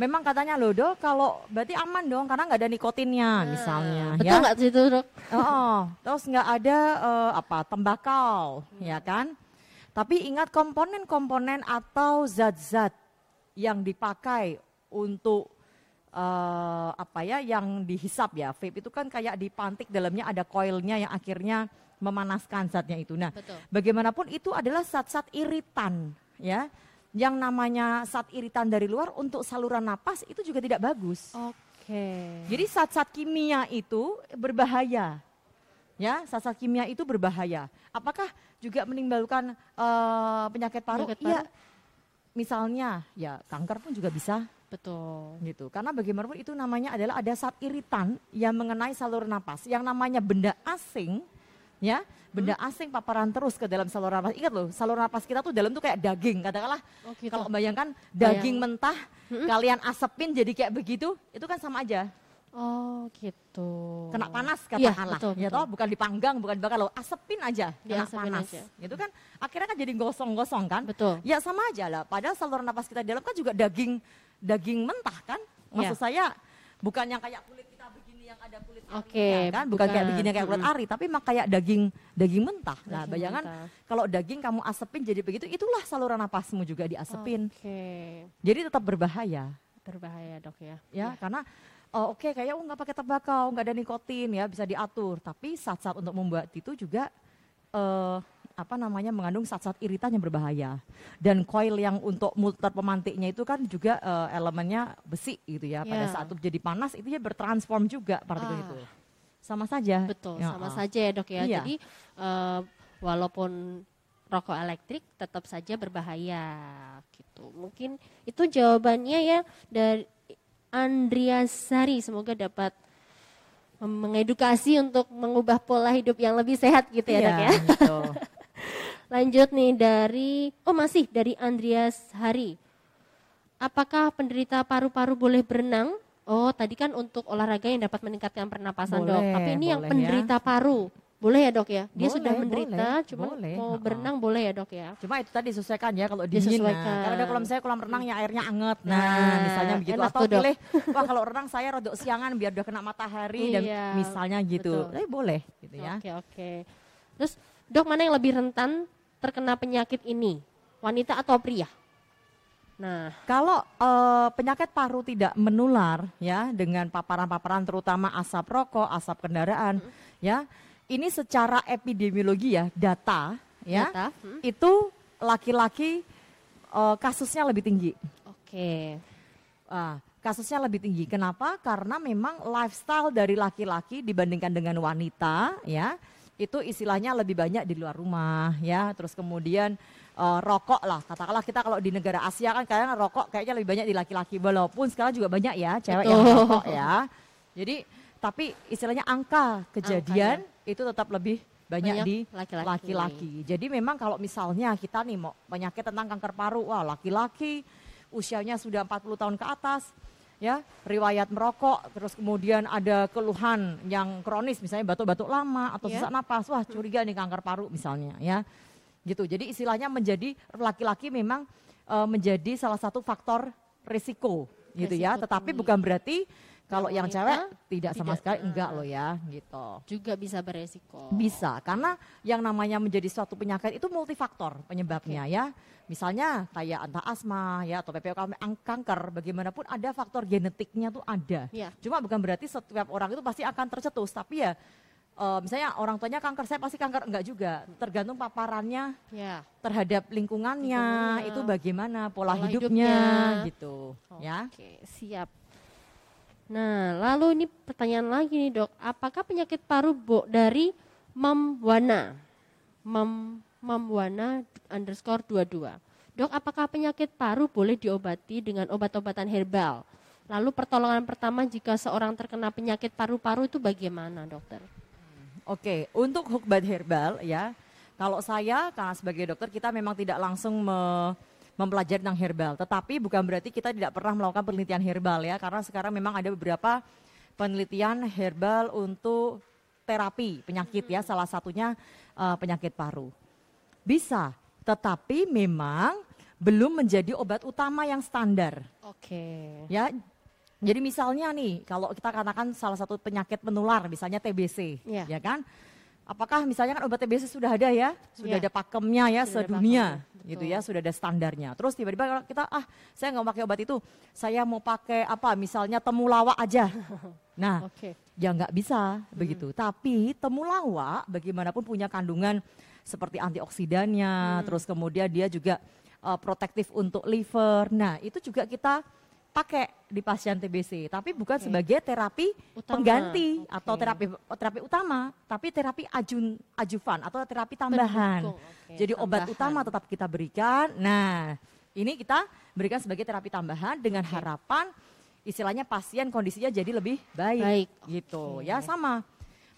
[SPEAKER 2] Memang katanya loh dok, kalau berarti aman dong karena nggak ada nikotinnya
[SPEAKER 1] Nah,
[SPEAKER 2] misalnya.
[SPEAKER 1] Betul
[SPEAKER 2] ya.
[SPEAKER 1] nggak situ dok?
[SPEAKER 2] Oh, terus nggak ada eh, apa tembakau, ya kan? Tapi ingat komponen-komponen atau zat-zat yang dipakai untuk eh, apa ya, yang dihisap ya. Vape itu kan kayak dipantik dalamnya ada koilnya yang akhirnya memanaskan zatnya itu. Nah,
[SPEAKER 1] Betul.
[SPEAKER 2] bagaimanapun itu adalah zat-zat iritan, ya. Yang namanya zat iritan dari luar untuk saluran napas itu juga tidak bagus.
[SPEAKER 1] Oke.
[SPEAKER 2] Jadi zat-zat kimia itu berbahaya. Ya, zat-zat kimia itu berbahaya. Apakah juga menimbulkan eh, penyakit paru?
[SPEAKER 1] Penyakit
[SPEAKER 2] Iya.
[SPEAKER 1] paru?
[SPEAKER 2] Misalnya, ya kanker pun juga bisa
[SPEAKER 1] Betul.
[SPEAKER 2] gitu. Karena bagaimanapun itu namanya adalah ada zat iritan yang mengenai saluran napas. Yang namanya benda asing, ya, benda
[SPEAKER 1] Hmm?
[SPEAKER 2] asing paparan terus ke dalam saluran napas. Ingat loh, saluran napas kita tuh dalam tuh kayak daging. Katakanlah
[SPEAKER 1] Oh gitu.
[SPEAKER 2] kalau bayangkan daging
[SPEAKER 1] Bayang.
[SPEAKER 2] mentah,
[SPEAKER 1] Hmm?
[SPEAKER 2] kalian asepin jadi kayak begitu, itu kan sama aja
[SPEAKER 1] Oh gitu.
[SPEAKER 2] kena panas
[SPEAKER 1] Iya,
[SPEAKER 2] katakanlah
[SPEAKER 1] betul,
[SPEAKER 2] ya
[SPEAKER 1] betul.
[SPEAKER 2] toh bukan dipanggang bukan dibakar loh asepin aja kena
[SPEAKER 1] Diasepin
[SPEAKER 2] panas
[SPEAKER 1] aja.
[SPEAKER 2] itu kan akhirnya kan jadi gosong-gosong kan
[SPEAKER 1] Betul.
[SPEAKER 2] ya sama aja lah padahal saluran napas kita di dalam kan juga daging daging mentah kan maksud
[SPEAKER 1] Iya.
[SPEAKER 2] saya bukan yang kayak kulit yang ada kulit
[SPEAKER 1] Oke,
[SPEAKER 2] arinya kan bukan, kayak
[SPEAKER 1] bukan.
[SPEAKER 2] begini kayak kulit ari tapi mah kayak daging daging mentah nah
[SPEAKER 1] Daging
[SPEAKER 2] bayangan
[SPEAKER 1] mentah.
[SPEAKER 2] kalau daging kamu asepin jadi begitu itulah saluran napasmu juga diasepin
[SPEAKER 1] Oke.
[SPEAKER 2] jadi tetap berbahaya
[SPEAKER 1] Berbahaya dok ya.
[SPEAKER 2] ya karena oh, oke kayak oh nggak pakai tembakau nggak ada nikotin ya bisa diatur tapi zat-zat untuk membuat itu juga eh, apa namanya mengandung zat-zat iritan yang berbahaya dan coil yang untuk muter pemantiknya itu kan juga eh, elemennya besi gitu ya pada
[SPEAKER 1] Ya.
[SPEAKER 2] saat itu jadi panas itu ya bertransform juga partikel
[SPEAKER 1] Ah.
[SPEAKER 2] itu sama saja
[SPEAKER 1] Betul.
[SPEAKER 2] Ya,
[SPEAKER 1] sama
[SPEAKER 2] ah.
[SPEAKER 1] saja ya dok ya.
[SPEAKER 2] Iya.
[SPEAKER 1] Jadi eh, walaupun rokok elektrik tetap saja berbahaya gitu. Mungkin itu jawabannya ya dari Andreas Sari. Semoga dapat mengedukasi untuk mengubah pola hidup yang lebih sehat gitu ya
[SPEAKER 2] Iya,
[SPEAKER 1] dok ya.
[SPEAKER 2] gitu. *laughs*
[SPEAKER 1] Lanjut nih dari, oh masih dari Andreas Hari. Apakah penderita paru-paru boleh berenang? Oh tadi kan untuk olahraga yang dapat meningkatkan pernapasan dok.
[SPEAKER 2] Boleh,
[SPEAKER 1] Tapi ini yang
[SPEAKER 2] ya.
[SPEAKER 1] penderita paru. Boleh ya dok ya? Dia
[SPEAKER 2] Boleh,
[SPEAKER 1] sudah menderita,
[SPEAKER 2] boleh,
[SPEAKER 1] cuma
[SPEAKER 2] boleh,
[SPEAKER 1] mau berenang boleh ya dok ya?
[SPEAKER 2] Cuma itu tadi disesuaikan ya kalau dingin.
[SPEAKER 1] Disesuaikan.
[SPEAKER 2] Nah, kalau ada kolam saya kolam renang yang airnya anget. Nah,
[SPEAKER 1] Nah,
[SPEAKER 2] misalnya begitu atau
[SPEAKER 1] tuh, Dok. *laughs*
[SPEAKER 2] wah kalau renang saya rodok siangan biar udah kena matahari dan
[SPEAKER 1] Iya,
[SPEAKER 2] misalnya gitu.
[SPEAKER 1] betul.
[SPEAKER 2] Tapi boleh gitu ya.
[SPEAKER 1] Oke oke. Terus dok mana yang lebih rentan terkena penyakit ini? Wanita atau pria? Nah,
[SPEAKER 2] Kalau eh, penyakit paru tidak menular ya dengan paparan-paparan terutama asap rokok, asap kendaraan ya. Ini secara epidemiologi ya, data ya.
[SPEAKER 1] data. Hmm,
[SPEAKER 2] Itu laki-laki eh, kasusnya lebih tinggi.
[SPEAKER 1] Oke.
[SPEAKER 2] Ah, kasusnya lebih tinggi. Kenapa? Karena memang lifestyle dari laki-laki dibandingkan dengan wanita, ya, itu istilahnya lebih banyak di luar rumah, ya. Terus kemudian eh, rokok lah, katakanlah kita kalau di negara Asia kan kadang rokok kayaknya lebih banyak di laki-laki, walaupun sekarang juga banyak ya cewek yang
[SPEAKER 1] Betul.
[SPEAKER 2] rokok ya. Jadi, tapi istilahnya angka kejadian itu tetap lebih banyak,
[SPEAKER 1] Banyak
[SPEAKER 2] di
[SPEAKER 1] laki-laki.
[SPEAKER 2] laki-laki. Jadi memang kalau misalnya kita nih mau penyakit tentang kanker paru, wah laki-laki usianya sudah 40 tahun ke atas, ya riwayat merokok, terus kemudian ada keluhan yang kronis, misalnya batuk-batuk lama atau
[SPEAKER 1] Ya.
[SPEAKER 2] sesak napas, wah curiga nih kanker paru misalnya, ya, gitu. Jadi istilahnya menjadi laki-laki memang eh, menjadi salah satu faktor risiko, gitu ya.
[SPEAKER 1] Risiko
[SPEAKER 2] Tetapi
[SPEAKER 1] tinggi.
[SPEAKER 2] bukan berarti kalau
[SPEAKER 1] Yang
[SPEAKER 2] cewek tidak sama
[SPEAKER 1] tidak.
[SPEAKER 2] sekali enggak loh ya, gitu.
[SPEAKER 1] Juga bisa beresiko.
[SPEAKER 2] Bisa, karena yang namanya menjadi suatu penyakit itu multifaktor penyebabnya ya. Misalnya kayak entah asma ya atau PPOK kanker, bagaimanapun ada faktor genetiknya tuh ada.
[SPEAKER 1] Ya.
[SPEAKER 2] Cuma bukan berarti setiap orang itu pasti akan tercetus, tapi ya eh, misalnya orang tuanya kanker, saya pasti kanker enggak juga. Tergantung paparannya
[SPEAKER 1] Ya.
[SPEAKER 2] terhadap lingkungannya,
[SPEAKER 1] Lingkungannya.
[SPEAKER 2] itu bagaimana pola,
[SPEAKER 1] Pola
[SPEAKER 2] hidupnya,
[SPEAKER 1] hidupnya.
[SPEAKER 2] gitu ya.
[SPEAKER 1] Oke, siap. Nah, lalu ini pertanyaan lagi nih dok, apakah penyakit paru bo dari Mamwana? Mam Mamwana underscore 22. Dok, apakah penyakit paru boleh diobati dengan obat-obatan herbal? Lalu pertolongan pertama jika seorang terkena penyakit paru-paru itu bagaimana dokter?
[SPEAKER 2] Oke, untuk hukbat herbal ya, kalau saya karena sebagai dokter kita memang tidak langsung me- mempelajari tentang herbal, tetapi bukan berarti kita tidak pernah melakukan penelitian herbal ya, karena sekarang memang ada beberapa penelitian herbal untuk terapi penyakit ya, salah satunya eh, penyakit paru. Bisa, tetapi memang belum menjadi obat utama yang standar.
[SPEAKER 1] Oke.
[SPEAKER 2] Ya, jadi misalnya nih, kalau kita katakan salah satu penyakit menular, misalnya TBC,
[SPEAKER 1] Iya.
[SPEAKER 2] ya kan? Apakah misalnya kan obat TBC sudah ada ya, sudah
[SPEAKER 1] Iya.
[SPEAKER 2] ada pakemnya ya
[SPEAKER 1] Sudah
[SPEAKER 2] sedunia,
[SPEAKER 1] pakemnya,
[SPEAKER 2] gitu
[SPEAKER 1] betul.
[SPEAKER 2] ya, sudah ada standarnya. Terus tiba-tiba kalau kita ah saya nggak pakai obat itu, saya mau pakai apa? Misalnya temulawak aja. *laughs* Nah,
[SPEAKER 1] Oke.
[SPEAKER 2] ya nggak bisa
[SPEAKER 1] Hmm.
[SPEAKER 2] begitu. Tapi temulawak bagaimanapun punya kandungan seperti antioksidannya,
[SPEAKER 1] Hmm.
[SPEAKER 2] terus kemudian dia juga uh, protektif untuk liver. Nah itu juga kita pakai di pasien TBC, tapi bukan
[SPEAKER 1] Oke.
[SPEAKER 2] sebagai terapi
[SPEAKER 1] Utama.
[SPEAKER 2] pengganti
[SPEAKER 1] Oke.
[SPEAKER 2] atau terapi terapi utama, tapi terapi ajun ajuvan atau terapi tambahan.
[SPEAKER 1] Pendukung, oke,
[SPEAKER 2] Jadi obat
[SPEAKER 1] tambahan.
[SPEAKER 2] utama tetap kita berikan. Nah ini kita berikan sebagai terapi tambahan dengan
[SPEAKER 1] Oke.
[SPEAKER 2] harapan istilahnya pasien kondisinya jadi lebih baik
[SPEAKER 1] Baik.
[SPEAKER 2] gitu
[SPEAKER 1] Oke.
[SPEAKER 2] ya sama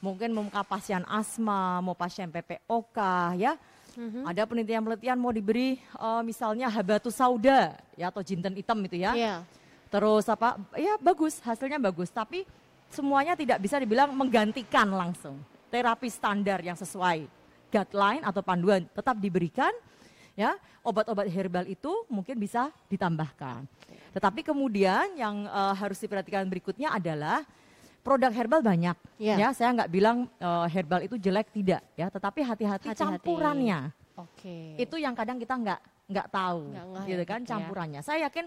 [SPEAKER 2] mungkin mau pasien asma mau pasien PPOK ya.
[SPEAKER 1] Mhm.
[SPEAKER 2] ada penelitian-penelitian mau diberi eh, misalnya habatus sauda ya atau jinten hitam itu ya.
[SPEAKER 1] Iya.
[SPEAKER 2] terus apa ya bagus hasilnya bagus. Tapi semuanya tidak bisa dibilang menggantikan langsung. Terapi standar yang sesuai guideline atau panduan tetap diberikan ya. Obat-obat herbal itu mungkin bisa ditambahkan. Tetapi kemudian yang eh, harus diperhatikan berikutnya adalah produk herbal banyak
[SPEAKER 1] Iya.
[SPEAKER 2] ya saya nggak bilang eh, herbal itu jelek tidak ya tetapi hati-hati campurannya
[SPEAKER 1] Oke.
[SPEAKER 2] itu yang kadang kita nggak nggak tahu
[SPEAKER 1] Nggak
[SPEAKER 2] gitu
[SPEAKER 1] ya,
[SPEAKER 2] kan
[SPEAKER 1] ya.
[SPEAKER 2] campurannya saya yakin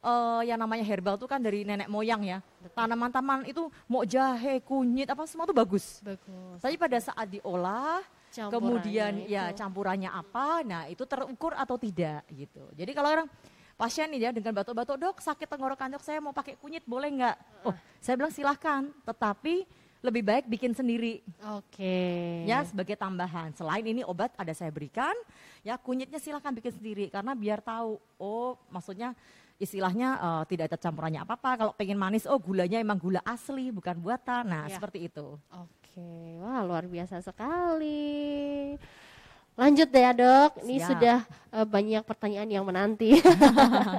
[SPEAKER 2] eh, yang namanya herbal itu kan dari nenek moyang ya tanaman-tanaman itu mau jahe kunyit apa semua itu bagus
[SPEAKER 1] Bagus.
[SPEAKER 2] tapi pada saat diolah
[SPEAKER 1] Campurannya
[SPEAKER 2] kemudian ya
[SPEAKER 1] itu.
[SPEAKER 2] campurannya apa nah itu terukur atau tidak gitu jadi kalau orang pasien nih ya dengan batuk-batuk dok sakit tenggorokan dok saya mau pakai kunyit boleh nggak oh saya bilang silahkan tetapi lebih baik bikin sendiri
[SPEAKER 1] Oke.
[SPEAKER 2] ya sebagai tambahan. Selain ini obat ada saya berikan, ya kunyitnya silahkan bikin sendiri karena biar tahu. Oh, maksudnya istilahnya eh, tidak ada campurannya apa-apa. Kalau pengen manis, oh gulanya emang gula asli bukan buatan. Nah
[SPEAKER 1] Ya.
[SPEAKER 2] seperti itu.
[SPEAKER 1] Oke, wah luar biasa sekali. Lanjut deh ya dok, ini
[SPEAKER 2] Siap.
[SPEAKER 1] sudah eh, banyak pertanyaan yang menanti.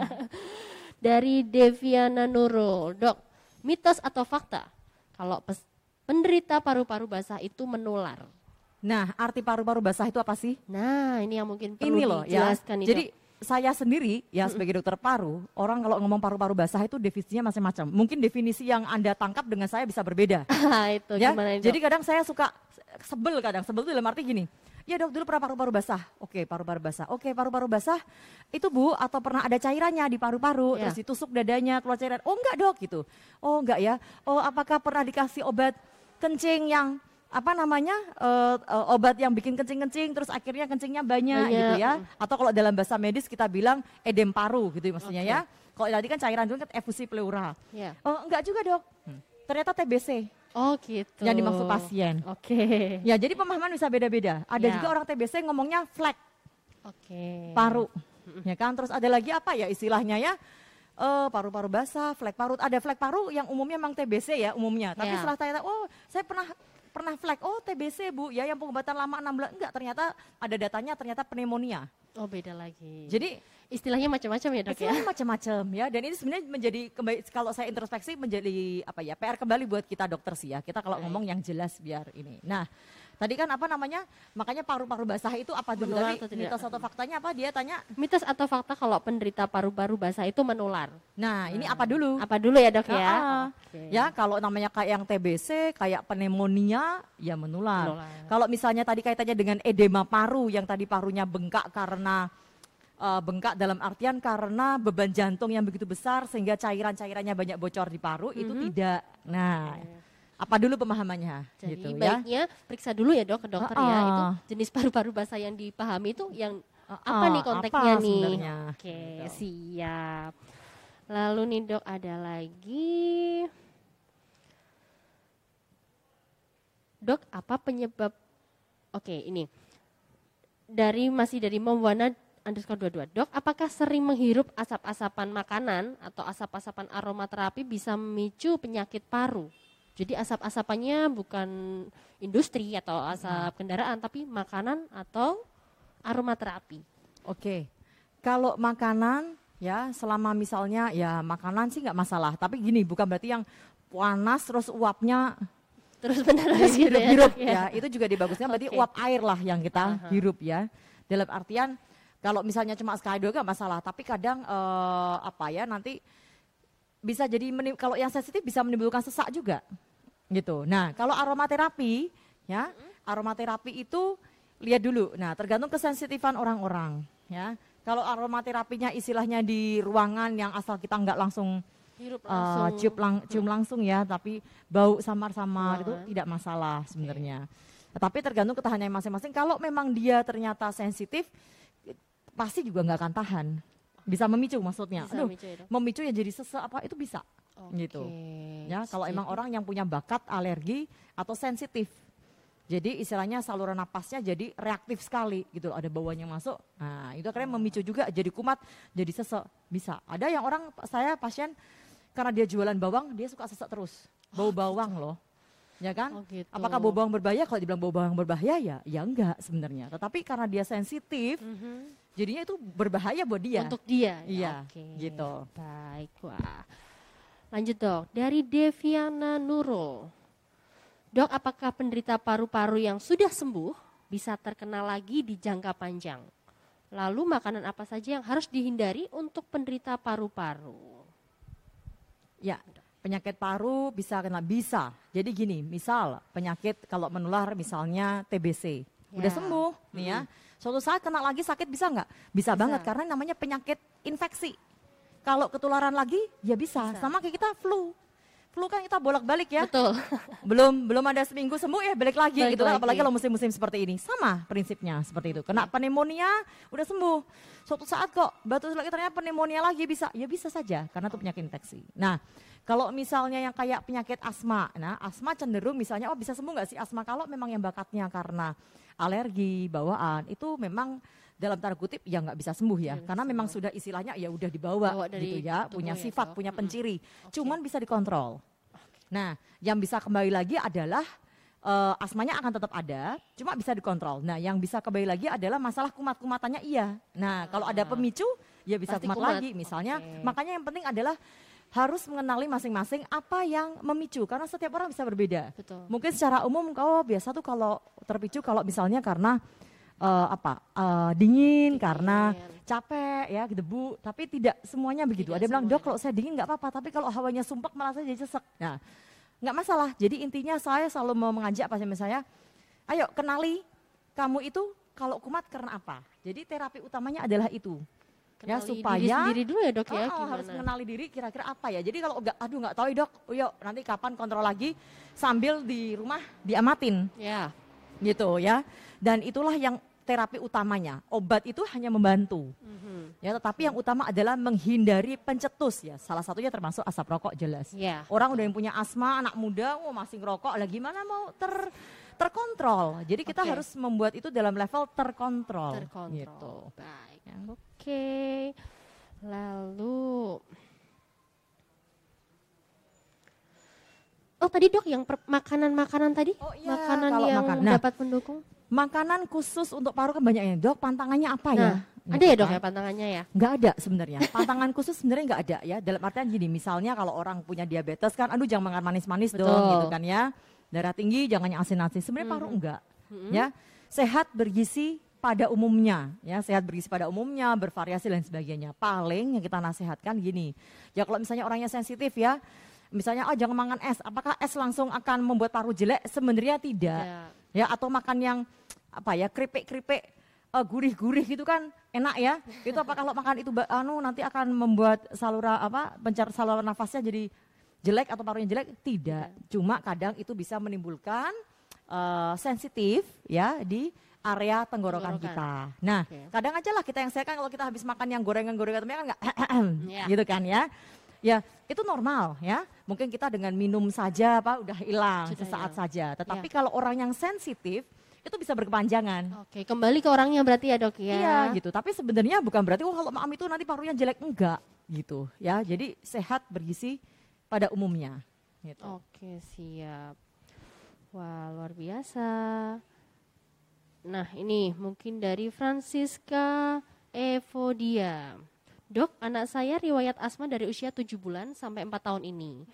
[SPEAKER 1] *laughs* Dari Deviana Nurul, dok, mitos atau fakta kalau penderita paru-paru basah itu menular?
[SPEAKER 2] Nah, arti paru-paru basah itu apa sih?
[SPEAKER 1] Nah, ini yang mungkin perlu
[SPEAKER 2] Ini loh ya.
[SPEAKER 1] dijelaskan nih,
[SPEAKER 2] Jadi
[SPEAKER 1] Dok.
[SPEAKER 2] saya sendiri ya sebagai dokter paru, orang kalau ngomong paru-paru basah itu definisinya macam-macam. Mungkin definisi yang Anda tangkap dengan saya bisa berbeda.
[SPEAKER 1] Ah, *laughs* itu
[SPEAKER 2] ya.
[SPEAKER 1] gimana?
[SPEAKER 2] Jadi kadang saya suka sebel kadang, sebel itu dalam arti gini. Ya dok, dulu pernah paru-paru basah. Oke, paru-paru basah. Oke, paru-paru basah itu bu, atau pernah ada cairannya di paru-paru,
[SPEAKER 1] Ya.
[SPEAKER 2] terus ditusuk dadanya, keluar cairan. Oh enggak dok gitu. Oh enggak ya. Oh apakah pernah dikasih obat kencing yang apa namanya eh, eh, obat yang bikin kencing-kencing, terus akhirnya kencingnya banyak,
[SPEAKER 1] Banyak.
[SPEAKER 2] gitu ya. Atau kalau dalam bahasa medis kita bilang edem paru gitu maksudnya
[SPEAKER 1] Oke.
[SPEAKER 2] ya. Kalau tadi kan cairan itu kan efusi pleura.
[SPEAKER 1] Ya.
[SPEAKER 2] Oh enggak juga dok. Ternyata TBC
[SPEAKER 1] Oh, gitu.
[SPEAKER 2] yang dimaksud pasien.
[SPEAKER 1] Oke.
[SPEAKER 2] Ya, jadi pemahaman bisa beda-beda. Ada
[SPEAKER 1] Ya.
[SPEAKER 2] juga orang TBC ngomongnya flek
[SPEAKER 1] Oke.
[SPEAKER 2] paru, ya kan? Terus ada lagi apa ya istilahnya ya? Eh, paru-paru basah, flek paru. Ada flek paru yang umumnya memang TBC ya umumnya. Tapi
[SPEAKER 1] Ya.
[SPEAKER 2] setelah tanya, oh saya pernah pernah flek, oh TBC bu, ya yang pengobatan lama 6 bulan. Enggak, ternyata ada datanya ternyata pneumonia.
[SPEAKER 1] Oh, beda lagi.
[SPEAKER 2] Jadi
[SPEAKER 1] istilahnya macam-macam ya, Dok ya.
[SPEAKER 2] Istilahnya macam-macam ya dan ini sebenarnya menjadi kembali kalau saya introspeksi menjadi apa ya PR kembali buat kita dokter sih ya kita kalau
[SPEAKER 1] Baik.
[SPEAKER 2] ngomong yang jelas biar ini nah tadi kan apa namanya makanya paru-paru basah itu apa dulu
[SPEAKER 1] Menular
[SPEAKER 2] tadi
[SPEAKER 1] atau
[SPEAKER 2] mitos atau faktanya apa dia tanya
[SPEAKER 1] Mitos atau fakta kalau penderita paru-paru basah itu menular?
[SPEAKER 2] nah ini apa dulu
[SPEAKER 1] Apa dulu ya, Dok ya?
[SPEAKER 2] Ah,
[SPEAKER 1] Oke.
[SPEAKER 2] ya kalau namanya kayak yang TBC kayak pneumonia ya menular.
[SPEAKER 1] Menular.
[SPEAKER 2] Kalau misalnya tadi kaitannya dengan edema paru yang tadi parunya bengkak karena eh, bengkak dalam artian karena beban jantung yang begitu besar sehingga cairan-cairannya banyak bocor di paru itu
[SPEAKER 1] Mhm.
[SPEAKER 2] tidak. Nah, apa dulu pemahamannya
[SPEAKER 1] Jadi
[SPEAKER 2] gitu ya?
[SPEAKER 1] baiknya periksa dulu ya dok ke dokter ya. Itu jenis paru-paru basah yang dipahami itu yang
[SPEAKER 2] Ah,
[SPEAKER 1] apa nih
[SPEAKER 2] apa
[SPEAKER 1] konteksnya nih?
[SPEAKER 2] sebenarnya?
[SPEAKER 1] Oke
[SPEAKER 2] Gitu.
[SPEAKER 1] siap. Lalu nih dok ada lagi. Dok apa penyebab? Oke ini dari masih dari Memwana underscore 22 dok apakah sering menghirup asap-asapan makanan atau asap-asapan aromaterapi bisa memicu penyakit paru jadi asap-asapannya bukan industri atau asap kendaraan tapi makanan atau aromaterapi
[SPEAKER 2] Oke, kalau makanan ya selama misalnya ya makanan sih nggak masalah. Tapi gini bukan berarti yang panas terus uapnya
[SPEAKER 1] terus menerus gitu ya,
[SPEAKER 2] hirup
[SPEAKER 1] dok,
[SPEAKER 2] ya. Itu juga dibagusnya berarti
[SPEAKER 1] Oke.
[SPEAKER 2] uap air lah yang kita
[SPEAKER 1] Aha.
[SPEAKER 2] hirup ya. Dalam artian kalau misalnya cuma sekali dua nggak masalah. Tapi kadang eh, apa ya nanti bisa jadi meni- kalau yang sensitif bisa menimbulkan sesak juga gitu. Nah kalau aromaterapi ya aromaterapi itu lihat dulu. Nah tergantung kesensitifan orang-orang ya. Kalau aromaterapinya istilahnya di ruangan yang asal kita nggak langsung
[SPEAKER 1] hirup
[SPEAKER 2] eh,
[SPEAKER 1] langsung
[SPEAKER 2] cium, lang, cium langsung ya, tapi bau samar-samar itu tidak masalah sebenarnya. Tapi tergantung ketahanan masing-masing. Kalau memang dia ternyata sensitif, pasti juga nggak akan tahan. Bisa memicu maksudnya.
[SPEAKER 1] bisa
[SPEAKER 2] Aduh,
[SPEAKER 1] memicu ya,
[SPEAKER 2] memicu ya jadi sesak apa itu bisa. gitu.
[SPEAKER 1] Oke,
[SPEAKER 2] Ya, kalau emang orang yang punya bakat alergi atau sensitif. Jadi istilahnya saluran napasnya jadi reaktif sekali gitu loh, ada bauannya masuk. Nah, itu akhirnya memicu juga jadi kumat, jadi sesek. Bisa. Ada yang orang saya pasien karena dia jualan bawang, dia suka sesek terus. Bau bawang loh. Ya kan?
[SPEAKER 1] Oh, gitu.
[SPEAKER 2] Apakah bau bawang berbahaya? Kalau dibilang bau bawang berbahaya ya, ya enggak sebenarnya. Tetapi karena dia sensitif,
[SPEAKER 1] Mhm.
[SPEAKER 2] Jadinya itu berbahaya buat dia.
[SPEAKER 1] Untuk dia. ya,
[SPEAKER 2] Iya,
[SPEAKER 1] Oke.
[SPEAKER 2] gitu.
[SPEAKER 1] Baik, wah. Lanjut dok, dari Deviana Nurul. Dok, apakah penderita paru-paru yang sudah sembuh bisa terkena lagi di jangka panjang? Lalu makanan apa saja yang harus dihindari untuk penderita paru-paru?
[SPEAKER 2] Ya, penyakit paru bisa kena bisa. Jadi gini, misal penyakit kalau menular misalnya TBC, udah
[SPEAKER 1] Ya.
[SPEAKER 2] sembuh nih ya. Suatu saat kena lagi sakit bisa nggak? Bisa,
[SPEAKER 1] Bisa.
[SPEAKER 2] banget karena namanya penyakit infeksi. Kalau ketularan lagi ya bisa.
[SPEAKER 1] Bisa.
[SPEAKER 2] Sama kayak kita flu. Flu kan kita bolak-balik ya.
[SPEAKER 1] Betul. *laughs*
[SPEAKER 2] belum belum ada seminggu sembuh ya balik lagi
[SPEAKER 1] Balik
[SPEAKER 2] gitu kan
[SPEAKER 1] lagi.
[SPEAKER 2] apalagi kalau musim-musim seperti ini sama prinsipnya seperti itu kena pneumonia udah sembuh suatu saat kok batu lagi ternyata pneumonia lagi bisa ya bisa saja karena itu penyakit infeksi nah kalau misalnya yang kayak penyakit asma nah asma cenderung misalnya oh bisa sembuh nggak sih asma kalau memang yang bakatnya karena alergi bawaan itu memang dalam tanda kutip ya nggak bisa sembuh ya
[SPEAKER 1] Iya,
[SPEAKER 2] karena
[SPEAKER 1] sembuh.
[SPEAKER 2] memang sudah istilahnya ya udah dibawa gitu ya punya
[SPEAKER 1] ya,
[SPEAKER 2] sifat
[SPEAKER 1] dok.
[SPEAKER 2] punya penciri
[SPEAKER 1] Oke.
[SPEAKER 2] cuman bisa dikontrol Nah, yang bisa kembali lagi adalah eh, asmanya akan tetap ada, cuma bisa dikontrol. Nah, yang bisa kembali lagi adalah masalah kumat-kumatannya iya. Nah, kalau ada
[SPEAKER 1] Ah.
[SPEAKER 2] pemicu, ya bisa
[SPEAKER 1] Pasti
[SPEAKER 2] kumat,
[SPEAKER 1] kumat.
[SPEAKER 2] lagi. Misalnya,
[SPEAKER 1] Oke.
[SPEAKER 2] makanya yang penting adalah harus mengenali masing-masing apa yang memicu karena setiap orang bisa berbeda.
[SPEAKER 1] Betul.
[SPEAKER 2] Mungkin secara umum kau biasa tuh kalau terpicu kalau misalnya karena uh, apa uh, dingin, dingin karena capek ya debu tapi tidak semuanya begitu. Tidak Ada yang bilang dok kalau saya dingin nggak apa-apa tapi kalau hawanya sumpek malah saya jadi sesek. Nah nggak masalah. Jadi intinya saya selalu mau mengajak pasien saya, ayo kenali kamu itu kalau kumat karena apa. Jadi terapi utamanya adalah itu
[SPEAKER 1] ya supaya diri sendiri dulu ya dok ya
[SPEAKER 2] oh, harus mengenali diri kira-kira apa ya? Jadi kalau enggak aduh nggak tahu ya dok. Oh, yuk nanti kapan kontrol lagi? Sambil di rumah diamatin.
[SPEAKER 1] Ya.
[SPEAKER 2] Gitu ya. Dan itulah yang terapi utamanya. Obat itu hanya membantu. Mm-hmm. ya tetapi yang utama adalah menghindari pencetus ya. Salah satunya termasuk asap rokok jelas.
[SPEAKER 1] Ya.
[SPEAKER 2] orang udah yang punya asma anak muda oh masih ngerokok lagi gimana mau ter terkontrol jadi kita okay. harus membuat itu dalam level terkontrol,
[SPEAKER 1] terkontrol.
[SPEAKER 2] gitu
[SPEAKER 1] baik ya. Oke. Lalu Oh tadi dok yang makanan-makanan tadi?
[SPEAKER 2] Oh iya,
[SPEAKER 1] makanan kalau yang makan. nah, dapat pendukung?
[SPEAKER 2] Makanan khusus untuk paru kan banyaknya dok. Pantangannya apa ya?
[SPEAKER 1] nah, ya? Ada ya dok ya pantangannya ya?
[SPEAKER 2] Nggak ada sebenarnya. Pantangan khusus sebenarnya nggak ada ya. Dalam artian gini, misalnya kalau orang punya diabetes kan, aduh jangan makan manis-manis dong gitu kan ya. Darah tinggi jangan yang asin-asin. Sebenarnya paru hmm. enggak. Hmm. Ya, sehat bergizi pada umumnya, ya sehat bergizi pada umumnya, bervariasi dan sebagainya. Paling yang kita nasihatkan gini, ya kalau misalnya orangnya sensitif ya, misalnya oh jangan makan es, apakah es langsung akan membuat paru jelek? Sebenarnya tidak, ya, ya atau makan yang apa ya keripik-keripik uh, gurih-gurih gitu kan enak ya. Itu apa *laughs* kalau makan itu anu nanti akan membuat saluran apa pencar saluran nafasnya jadi jelek atau parunya jelek? Tidak. Cuma kadang itu bisa menimbulkan uh, sensitif ya di area tenggorokan, kita. Nah, okay. kadang aja lah kita yang saya kan kalau kita habis makan yang gorengan-gorengan kan nggak yeah. *clears throat* gitu kan ya. Ya, itu normal ya. Mungkin kita dengan minum saja apa udah hilang sesaat hilang. saja. Tetapi yeah. kalau orang yang sensitif itu bisa berkepanjangan.
[SPEAKER 1] Oke, kembali ke orangnya berarti ya dok ya.
[SPEAKER 2] Iya gitu. Tapi sebenarnya bukan berarti oh kalau maam itu nanti parunya jelek enggak gitu ya. Jadi sehat bergizi pada umumnya. Gitu.
[SPEAKER 1] Oke siap. Wah luar biasa. Nah ini mungkin dari Francisca Evodia. Dok, anak saya riwayat asma dari usia 7 bulan sampai 4 tahun ini.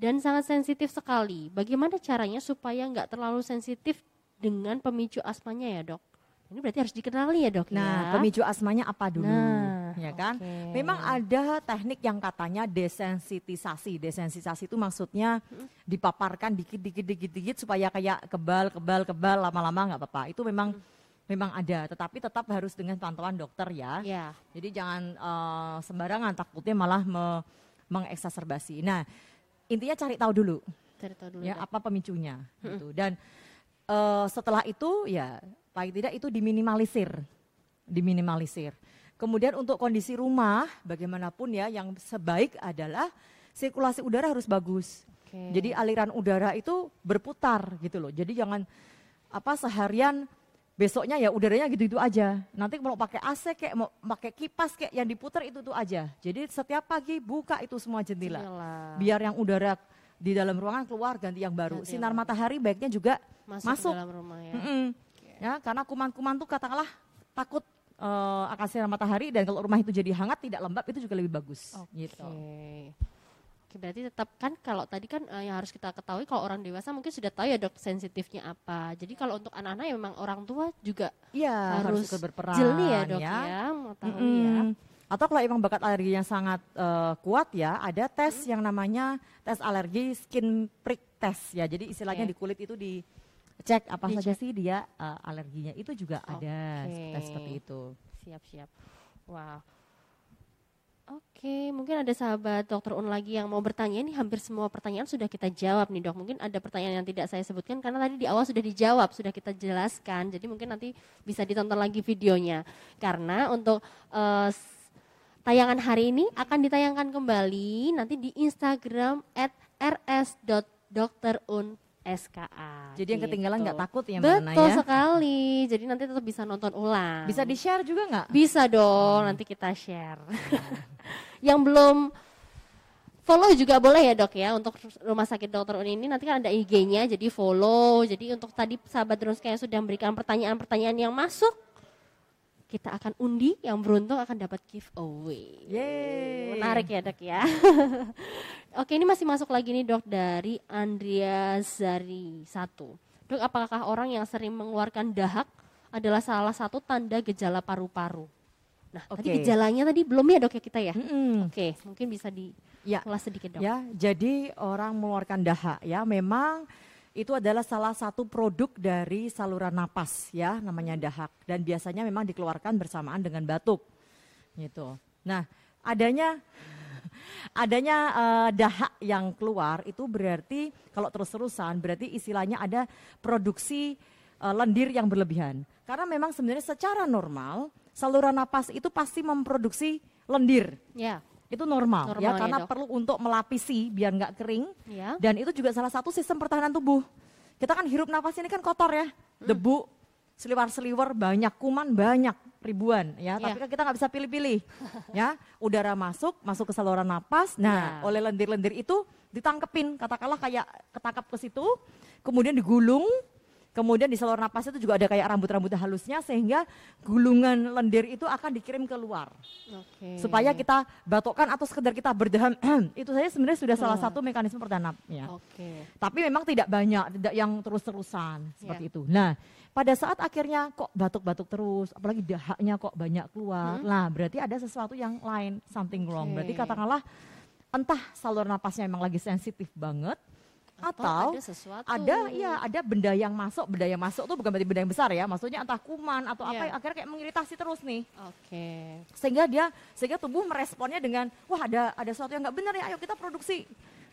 [SPEAKER 1] Dan sangat sensitif sekali. Bagaimana caranya supaya nggak terlalu sensitif dengan pemicu asmanya ya dok? Ini berarti harus dikenali ya dok
[SPEAKER 2] nah, ya. pemicu asmanya apa dulu? Nah, ya kan? Okay. Memang ada teknik yang katanya desensitisasi. Desensitisasi itu maksudnya dipaparkan dikit dikit dikit dikit supaya kayak kebal kebal kebal lama-lama nggak apa-apa. Itu memang hmm. memang ada, tetapi tetap harus dengan pantauan dokter ya.
[SPEAKER 1] Yeah.
[SPEAKER 2] Jadi jangan uh, sembarangan takutnya malah me mengeksaserbasi. Nah, intinya cari tahu dulu.
[SPEAKER 1] Cari tahu dulu.
[SPEAKER 2] Ya, apa pemicunya hmm. gitu. Dan uh, setelah itu ya paling tidak itu diminimalisir, diminimalisir. Kemudian untuk kondisi rumah, bagaimanapun ya, yang sebaik adalah sirkulasi udara harus bagus. Okay. Jadi aliran udara itu berputar gitu loh. Jadi jangan apa seharian besoknya ya udaranya gitu-gitu aja. Nanti mau pakai AC kayak mau pakai kipas kayak yang diputar itu tuh aja. Jadi setiap pagi buka itu semua jendela. Biar yang udara di dalam ruangan keluar ganti yang baru. Ganti Sinar yang matahari baiknya juga masuk, masuk.
[SPEAKER 1] dalam rumah ya.
[SPEAKER 2] Mm -mm ya karena kuman-kuman tuh katakanlah takut uh, akan sinar matahari dan kalau rumah itu jadi hangat tidak lembab itu juga lebih bagus
[SPEAKER 1] okay. gitu. Oke, berarti tetap kan kalau tadi kan uh, yang harus kita ketahui kalau orang dewasa mungkin sudah tahu ya dok sensitifnya apa. Jadi kalau untuk anak-anak ya memang orang tua juga
[SPEAKER 2] ya, harus, harus berperan
[SPEAKER 1] jeli ya dok ya, ya mau tahu mm -hmm. ya.
[SPEAKER 2] Atau kalau emang bakat alerginya sangat uh, kuat ya, ada tes hmm. yang namanya tes alergi skin prick test ya. Jadi istilahnya okay. di kulit itu di cek apa Dicek. saja sih dia uh, alerginya itu juga okay. ada seperti, seperti itu.
[SPEAKER 1] Siap siap. Wow. Oke, okay, mungkin ada sahabat dokter Un lagi yang mau bertanya. Ini hampir semua pertanyaan sudah kita jawab nih dok. Mungkin ada pertanyaan yang tidak saya sebutkan karena tadi di awal sudah dijawab, sudah kita jelaskan. Jadi mungkin nanti bisa ditonton lagi videonya. Karena untuk uh, tayangan hari ini akan ditayangkan kembali nanti di Instagram at rs.dokterun SKA.
[SPEAKER 2] Jadi yang ketinggalan nggak gitu. takut ya
[SPEAKER 1] Betul
[SPEAKER 2] mana
[SPEAKER 1] ya? sekali. Jadi nanti tetap bisa nonton ulang.
[SPEAKER 2] Bisa di share juga nggak?
[SPEAKER 1] Bisa dong. Hmm. Nanti kita share. *laughs* yang belum follow juga boleh ya dok ya untuk rumah sakit dokter Uni ini nanti kan ada IG-nya jadi follow. Jadi untuk tadi sahabat Drunska yang sudah memberikan pertanyaan-pertanyaan yang masuk kita akan undi yang beruntung akan dapat giveaway.
[SPEAKER 2] Yeay.
[SPEAKER 1] Menarik ya dok ya. *laughs* Oke ini masih masuk lagi nih dok dari Andrea Zari satu. Dok apakah orang yang sering mengeluarkan dahak adalah salah satu tanda gejala paru-paru? Nah tadi
[SPEAKER 2] Oke.
[SPEAKER 1] gejalanya tadi belum ya dok ya kita ya?
[SPEAKER 2] Mm-mm.
[SPEAKER 1] Oke mungkin bisa di
[SPEAKER 2] Ya.
[SPEAKER 1] sedikit dok.
[SPEAKER 2] Ya, jadi orang mengeluarkan dahak ya, memang itu adalah salah satu produk dari saluran napas ya, namanya dahak dan biasanya memang dikeluarkan bersamaan dengan batuk. Gitu. Nah, adanya *laughs* adanya eh, dahak yang keluar itu berarti kalau terus-terusan berarti istilahnya ada produksi eh, lendir yang berlebihan. Karena memang sebenarnya secara normal saluran napas itu pasti memproduksi lendir
[SPEAKER 1] Ya.
[SPEAKER 2] Itu normal,
[SPEAKER 1] Normal
[SPEAKER 2] ya
[SPEAKER 1] ya,
[SPEAKER 2] karena
[SPEAKER 1] dok.
[SPEAKER 2] perlu untuk melapisi biar nggak kering
[SPEAKER 1] Ya.
[SPEAKER 2] dan itu juga salah satu sistem pertahanan tubuh. Kita kan hirup napas ini kan kotor ya,
[SPEAKER 1] Hmm.
[SPEAKER 2] debu, seliwar-seliwar banyak, kuman banyak, ribuan ya.
[SPEAKER 1] Ya.
[SPEAKER 2] Tapi kan kita nggak bisa pilih-pilih, *laughs* ya. Udara masuk, masuk ke saluran napas. Nah,
[SPEAKER 1] Ya.
[SPEAKER 2] oleh lendir-lendir itu ditangkepin, katakanlah kayak ketangkap ke situ, kemudian digulung. Kemudian di saluran napas itu juga ada kayak rambut-rambut halusnya sehingga gulungan lendir itu akan dikirim keluar
[SPEAKER 1] Oke.
[SPEAKER 2] supaya kita batukkan atau sekedar kita berdaham *clears throat* itu saja sebenarnya sudah salah satu mekanisme pertahanan ya.
[SPEAKER 1] Oke.
[SPEAKER 2] Tapi memang tidak banyak, tidak yang terus-terusan seperti
[SPEAKER 1] Ya.
[SPEAKER 2] itu. Nah, pada saat akhirnya kok batuk-batuk terus, apalagi dahaknya kok banyak keluar. Nah, berarti ada sesuatu yang lain, something wrong. Berarti
[SPEAKER 1] Oke.
[SPEAKER 2] katakanlah entah saluran napasnya memang lagi sensitif banget atau
[SPEAKER 1] ada sesuatu.
[SPEAKER 2] ada ya ada benda yang masuk, benda yang masuk tuh bukan berarti benda yang besar ya, maksudnya entah kuman atau apa
[SPEAKER 1] Iya.
[SPEAKER 2] yang akhirnya kayak mengiritasi terus nih
[SPEAKER 1] Oke.
[SPEAKER 2] sehingga dia sehingga tubuh meresponnya dengan wah ada ada sesuatu yang nggak benar ya ayo kita produksi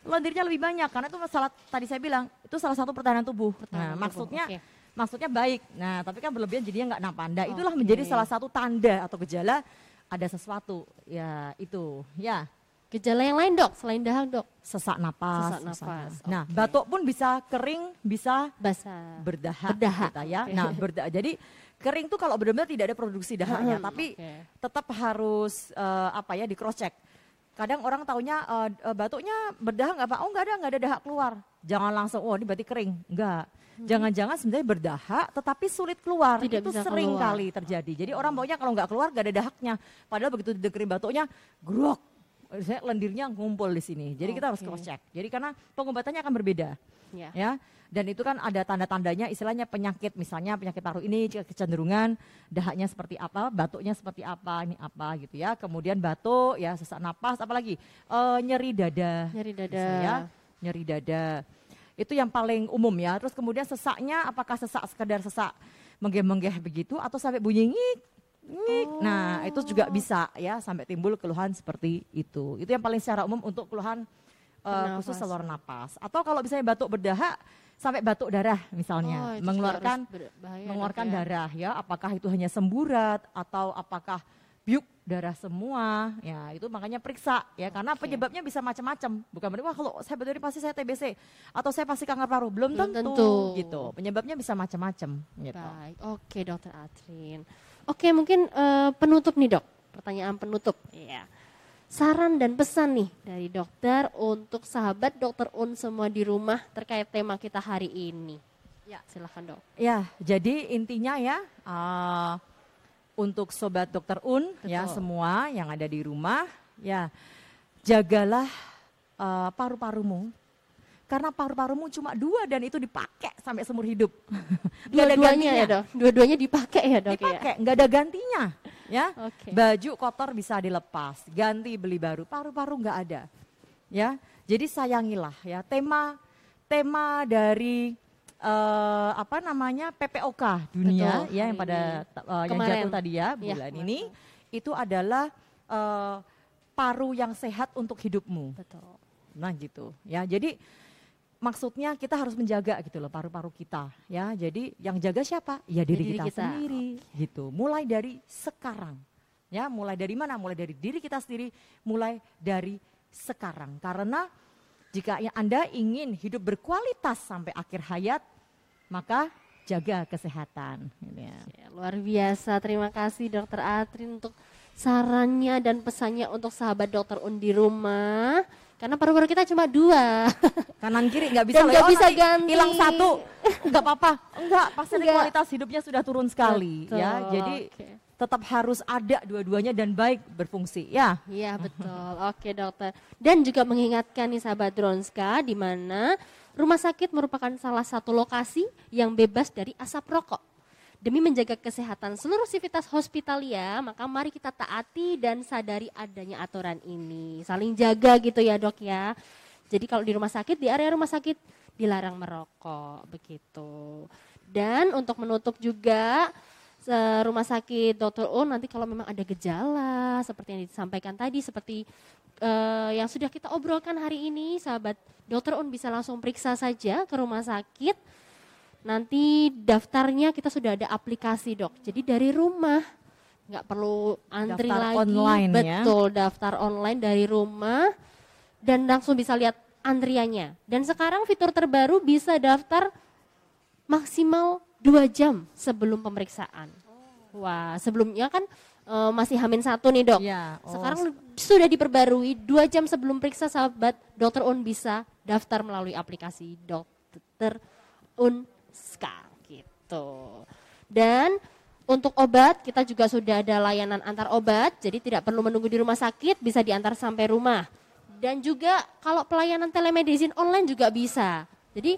[SPEAKER 2] lendirnya lebih banyak karena itu masalah tadi saya bilang itu salah satu pertahanan tubuh
[SPEAKER 1] Pertahanan
[SPEAKER 2] nah
[SPEAKER 1] tubuh,
[SPEAKER 2] maksudnya
[SPEAKER 1] oke.
[SPEAKER 2] maksudnya baik nah tapi kan berlebihan jadinya nggak napanda itulah
[SPEAKER 1] Oke.
[SPEAKER 2] menjadi salah satu tanda atau gejala ada sesuatu ya itu ya
[SPEAKER 1] Gejala yang lain dok, selain dahak dok,
[SPEAKER 2] sesak napas,
[SPEAKER 1] Sesak napas,
[SPEAKER 2] nah
[SPEAKER 1] oke.
[SPEAKER 2] batuk pun bisa kering bisa
[SPEAKER 1] basah.
[SPEAKER 2] berdahak,
[SPEAKER 1] Berdahak,
[SPEAKER 2] kita ya
[SPEAKER 1] oke.
[SPEAKER 2] nah berda- jadi kering tuh kalau benar-benar tidak ada produksi dahaknya
[SPEAKER 1] Hmm,
[SPEAKER 2] tapi
[SPEAKER 1] oke.
[SPEAKER 2] tetap harus eh, apa ya di cross check. Kadang orang taunya eh, batuknya berdahak nggak pak? Oh nggak ada nggak ada dahak keluar. Jangan langsung oh ini berarti kering. Enggak. Jangan-jangan sebenarnya berdahak tetapi sulit keluar.
[SPEAKER 1] Tidak
[SPEAKER 2] Itu sering
[SPEAKER 1] keluar.
[SPEAKER 2] kali terjadi. Jadi orang maunya kalau nggak keluar nggak ada dahaknya. Padahal begitu didengerin batuknya grok. Saya lendirnya ngumpul di sini. Jadi kita harus cross check. Jadi karena pengobatannya akan berbeda
[SPEAKER 1] Ya.
[SPEAKER 2] ya. Dan itu kan ada tanda-tandanya istilahnya penyakit. Misalnya penyakit paru ini kecenderungan dahaknya seperti apa batuknya seperti apa ini apa gitu ya. Kemudian batuk ya sesak napas apalagi Eh, nyeri dada.
[SPEAKER 1] Nyeri dada.
[SPEAKER 2] bisa ya. Nyeri dada. Itu yang paling umum ya. Terus kemudian sesaknya apakah sesak sekedar sesak menggeh-menggeh begitu atau sampai bunyi ngik ngik. Nah itu juga bisa ya sampai timbul keluhan seperti itu. Itu yang paling secara umum untuk keluhan eh, khusus saluran napas. Atau kalau misalnya batuk berdahak sampai batuk darah misalnya.
[SPEAKER 1] Oh,
[SPEAKER 2] mengeluarkan mengeluarkan
[SPEAKER 1] ya.
[SPEAKER 2] darah ya. Apakah itu hanya semburat atau apakah biuk darah semua? Ya itu makanya periksa ya. Karena penyebabnya bisa macam-macam. Bukan berarti wah kalau saya ini pasti saya TBC atau saya pasti kanker paru. Belum,
[SPEAKER 1] Belum
[SPEAKER 2] tentu,
[SPEAKER 1] tentu.
[SPEAKER 2] gitu. Penyebabnya bisa macam-macam gitu.
[SPEAKER 1] Baik, oke dokter Atrin. Oke mungkin eh, penutup nih dok, pertanyaan penutup. Iya. Saran dan pesan nih dari dokter untuk sahabat dokter Un semua di rumah terkait tema kita hari ini.
[SPEAKER 2] Ya.
[SPEAKER 1] Silahkan dok.
[SPEAKER 2] Ya, jadi intinya ya uh, untuk sobat dokter Un ya
[SPEAKER 1] Betul.
[SPEAKER 2] semua yang ada di rumah ya jagalah uh, paru-parumu karena paru-parumu cuma dua dan itu dipakai sampai seumur hidup. *laughs*
[SPEAKER 1] Dua-duanya
[SPEAKER 2] gantinya.
[SPEAKER 1] ya dok, dua-duanya dipakai ya dok ya.
[SPEAKER 2] Dipakai, nggak ada gantinya ya.
[SPEAKER 1] Oke.
[SPEAKER 2] Baju kotor bisa dilepas, ganti beli baru. Paru-paru nggak ada. Ya. Jadi sayangilah ya tema tema dari eh, apa namanya PPOK dunia
[SPEAKER 1] Betul,
[SPEAKER 2] ya yang pada eh, yang jatuh tadi ya
[SPEAKER 1] Iya,
[SPEAKER 2] bulan
[SPEAKER 1] kemarin.
[SPEAKER 2] ini itu adalah eh, paru yang sehat untuk hidupmu.
[SPEAKER 1] Betul.
[SPEAKER 2] Nah gitu ya. Jadi maksudnya kita harus menjaga gitu loh paru-paru kita ya. Jadi yang jaga siapa? Ya diri,
[SPEAKER 1] diri
[SPEAKER 2] kita,
[SPEAKER 1] kita.
[SPEAKER 2] sendiri gitu. Mulai dari sekarang. Ya, mulai dari mana? Mulai dari diri kita sendiri, mulai dari sekarang. Karena jika Anda ingin hidup berkualitas sampai akhir hayat, maka jaga kesehatan. gitu ya.
[SPEAKER 1] Ya, luar biasa. Terima kasih Dokter Atrin untuk sarannya dan pesannya untuk sahabat Dokter Un di rumah. Karena paru-paru kita cuma dua. *laughs*
[SPEAKER 2] Kanan kiri nggak bisa
[SPEAKER 1] nggak
[SPEAKER 2] oh,
[SPEAKER 1] bisa ganti.
[SPEAKER 2] hilang satu nggak apa-apa enggak pasti nanti
[SPEAKER 1] Nggak.
[SPEAKER 2] kualitas hidupnya sudah turun sekali ya
[SPEAKER 1] Betul,
[SPEAKER 2] jadi
[SPEAKER 1] oke.
[SPEAKER 2] tetap harus ada dua-duanya dan baik berfungsi ya.
[SPEAKER 1] Iya betul. *laughs* Oke dokter. Dan juga mengingatkan nih sahabat Dronska di mana rumah sakit merupakan salah satu lokasi yang bebas dari asap rokok. Demi menjaga kesehatan seluruh sivitas hospitalia, maka mari kita taati dan sadari adanya aturan ini. Saling jaga gitu ya dok ya. Jadi kalau di rumah sakit, di area rumah sakit dilarang merokok begitu. Dan untuk menutup juga rumah sakit Dr. O nanti kalau memang ada gejala seperti yang disampaikan tadi seperti uh, yang sudah kita obrolkan hari ini sahabat Dr. Un bisa langsung periksa saja ke rumah sakit nanti daftarnya kita sudah ada aplikasi dok jadi dari rumah nggak perlu antri
[SPEAKER 2] daftar
[SPEAKER 1] lagi
[SPEAKER 2] online, ya.
[SPEAKER 1] betul ya? daftar online dari rumah dan langsung bisa lihat antriannya dan sekarang fitur terbaru bisa daftar maksimal dua jam sebelum pemeriksaan. Wah, sebelumnya kan uh, masih hamin satu nih dok.
[SPEAKER 2] Ya, oh.
[SPEAKER 1] Sekarang sudah diperbarui dua jam sebelum periksa sahabat dokter Un bisa daftar melalui aplikasi dokter Unska gitu. Dan untuk obat kita juga sudah ada layanan antar obat, jadi tidak perlu menunggu di rumah sakit, bisa diantar sampai rumah. Dan juga kalau pelayanan telemedicine online juga bisa. Jadi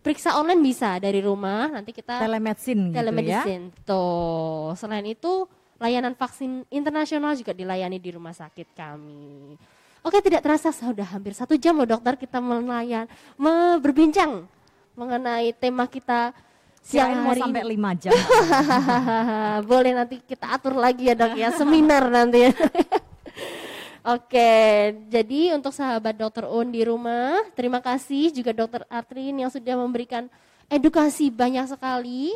[SPEAKER 1] periksa online bisa dari rumah nanti kita
[SPEAKER 2] telemedicine
[SPEAKER 1] telemedicine
[SPEAKER 2] gitu ya?
[SPEAKER 1] tuh selain itu layanan vaksin internasional juga dilayani di rumah sakit kami oke tidak terasa sudah hampir satu jam loh dokter kita melayan berbincang mengenai tema kita siang
[SPEAKER 2] Kirain
[SPEAKER 1] hari
[SPEAKER 2] mau sampai
[SPEAKER 1] ini.
[SPEAKER 2] lima jam *laughs*
[SPEAKER 1] boleh nanti kita atur lagi ya dok ya seminar nanti ya *laughs* Oke, jadi untuk sahabat dokter Un di rumah, terima kasih juga dokter Atrin yang sudah memberikan edukasi banyak sekali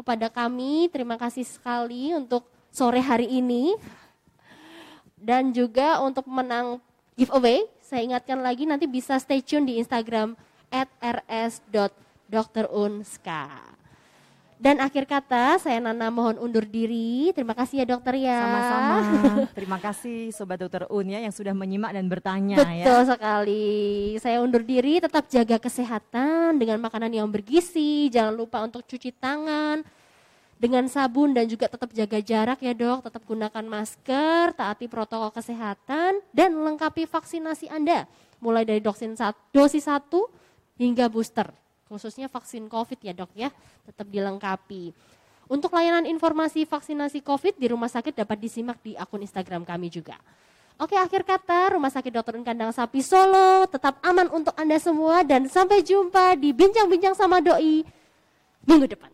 [SPEAKER 1] kepada kami. Terima kasih sekali untuk sore hari ini. Dan juga untuk menang giveaway, saya ingatkan lagi nanti bisa stay tune di Instagram at rs.drunska. Dan akhir kata, saya Nana mohon undur diri. Terima kasih ya dokter ya.
[SPEAKER 2] Sama-sama. Terima kasih Sobat Dokter Un ya yang sudah menyimak dan bertanya
[SPEAKER 1] Betul ya. Betul sekali. Saya undur diri, tetap jaga kesehatan dengan makanan yang bergizi. Jangan lupa untuk cuci tangan dengan sabun dan juga tetap jaga jarak ya dok. Tetap gunakan masker, taati protokol kesehatan, dan lengkapi vaksinasi Anda. Mulai dari dosis satu hingga booster khususnya vaksin COVID ya dok ya, tetap dilengkapi. Untuk layanan informasi vaksinasi COVID di rumah sakit dapat disimak di akun Instagram kami juga. Oke akhir kata Rumah Sakit Dr. Kandang Sapi Solo tetap aman untuk Anda semua dan sampai jumpa di Bincang-Bincang sama Doi minggu depan.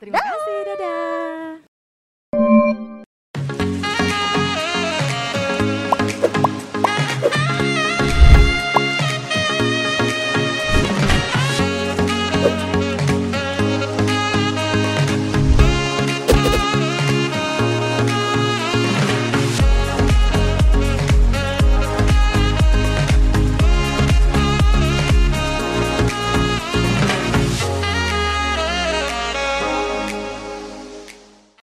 [SPEAKER 2] Terima kasih, dadah.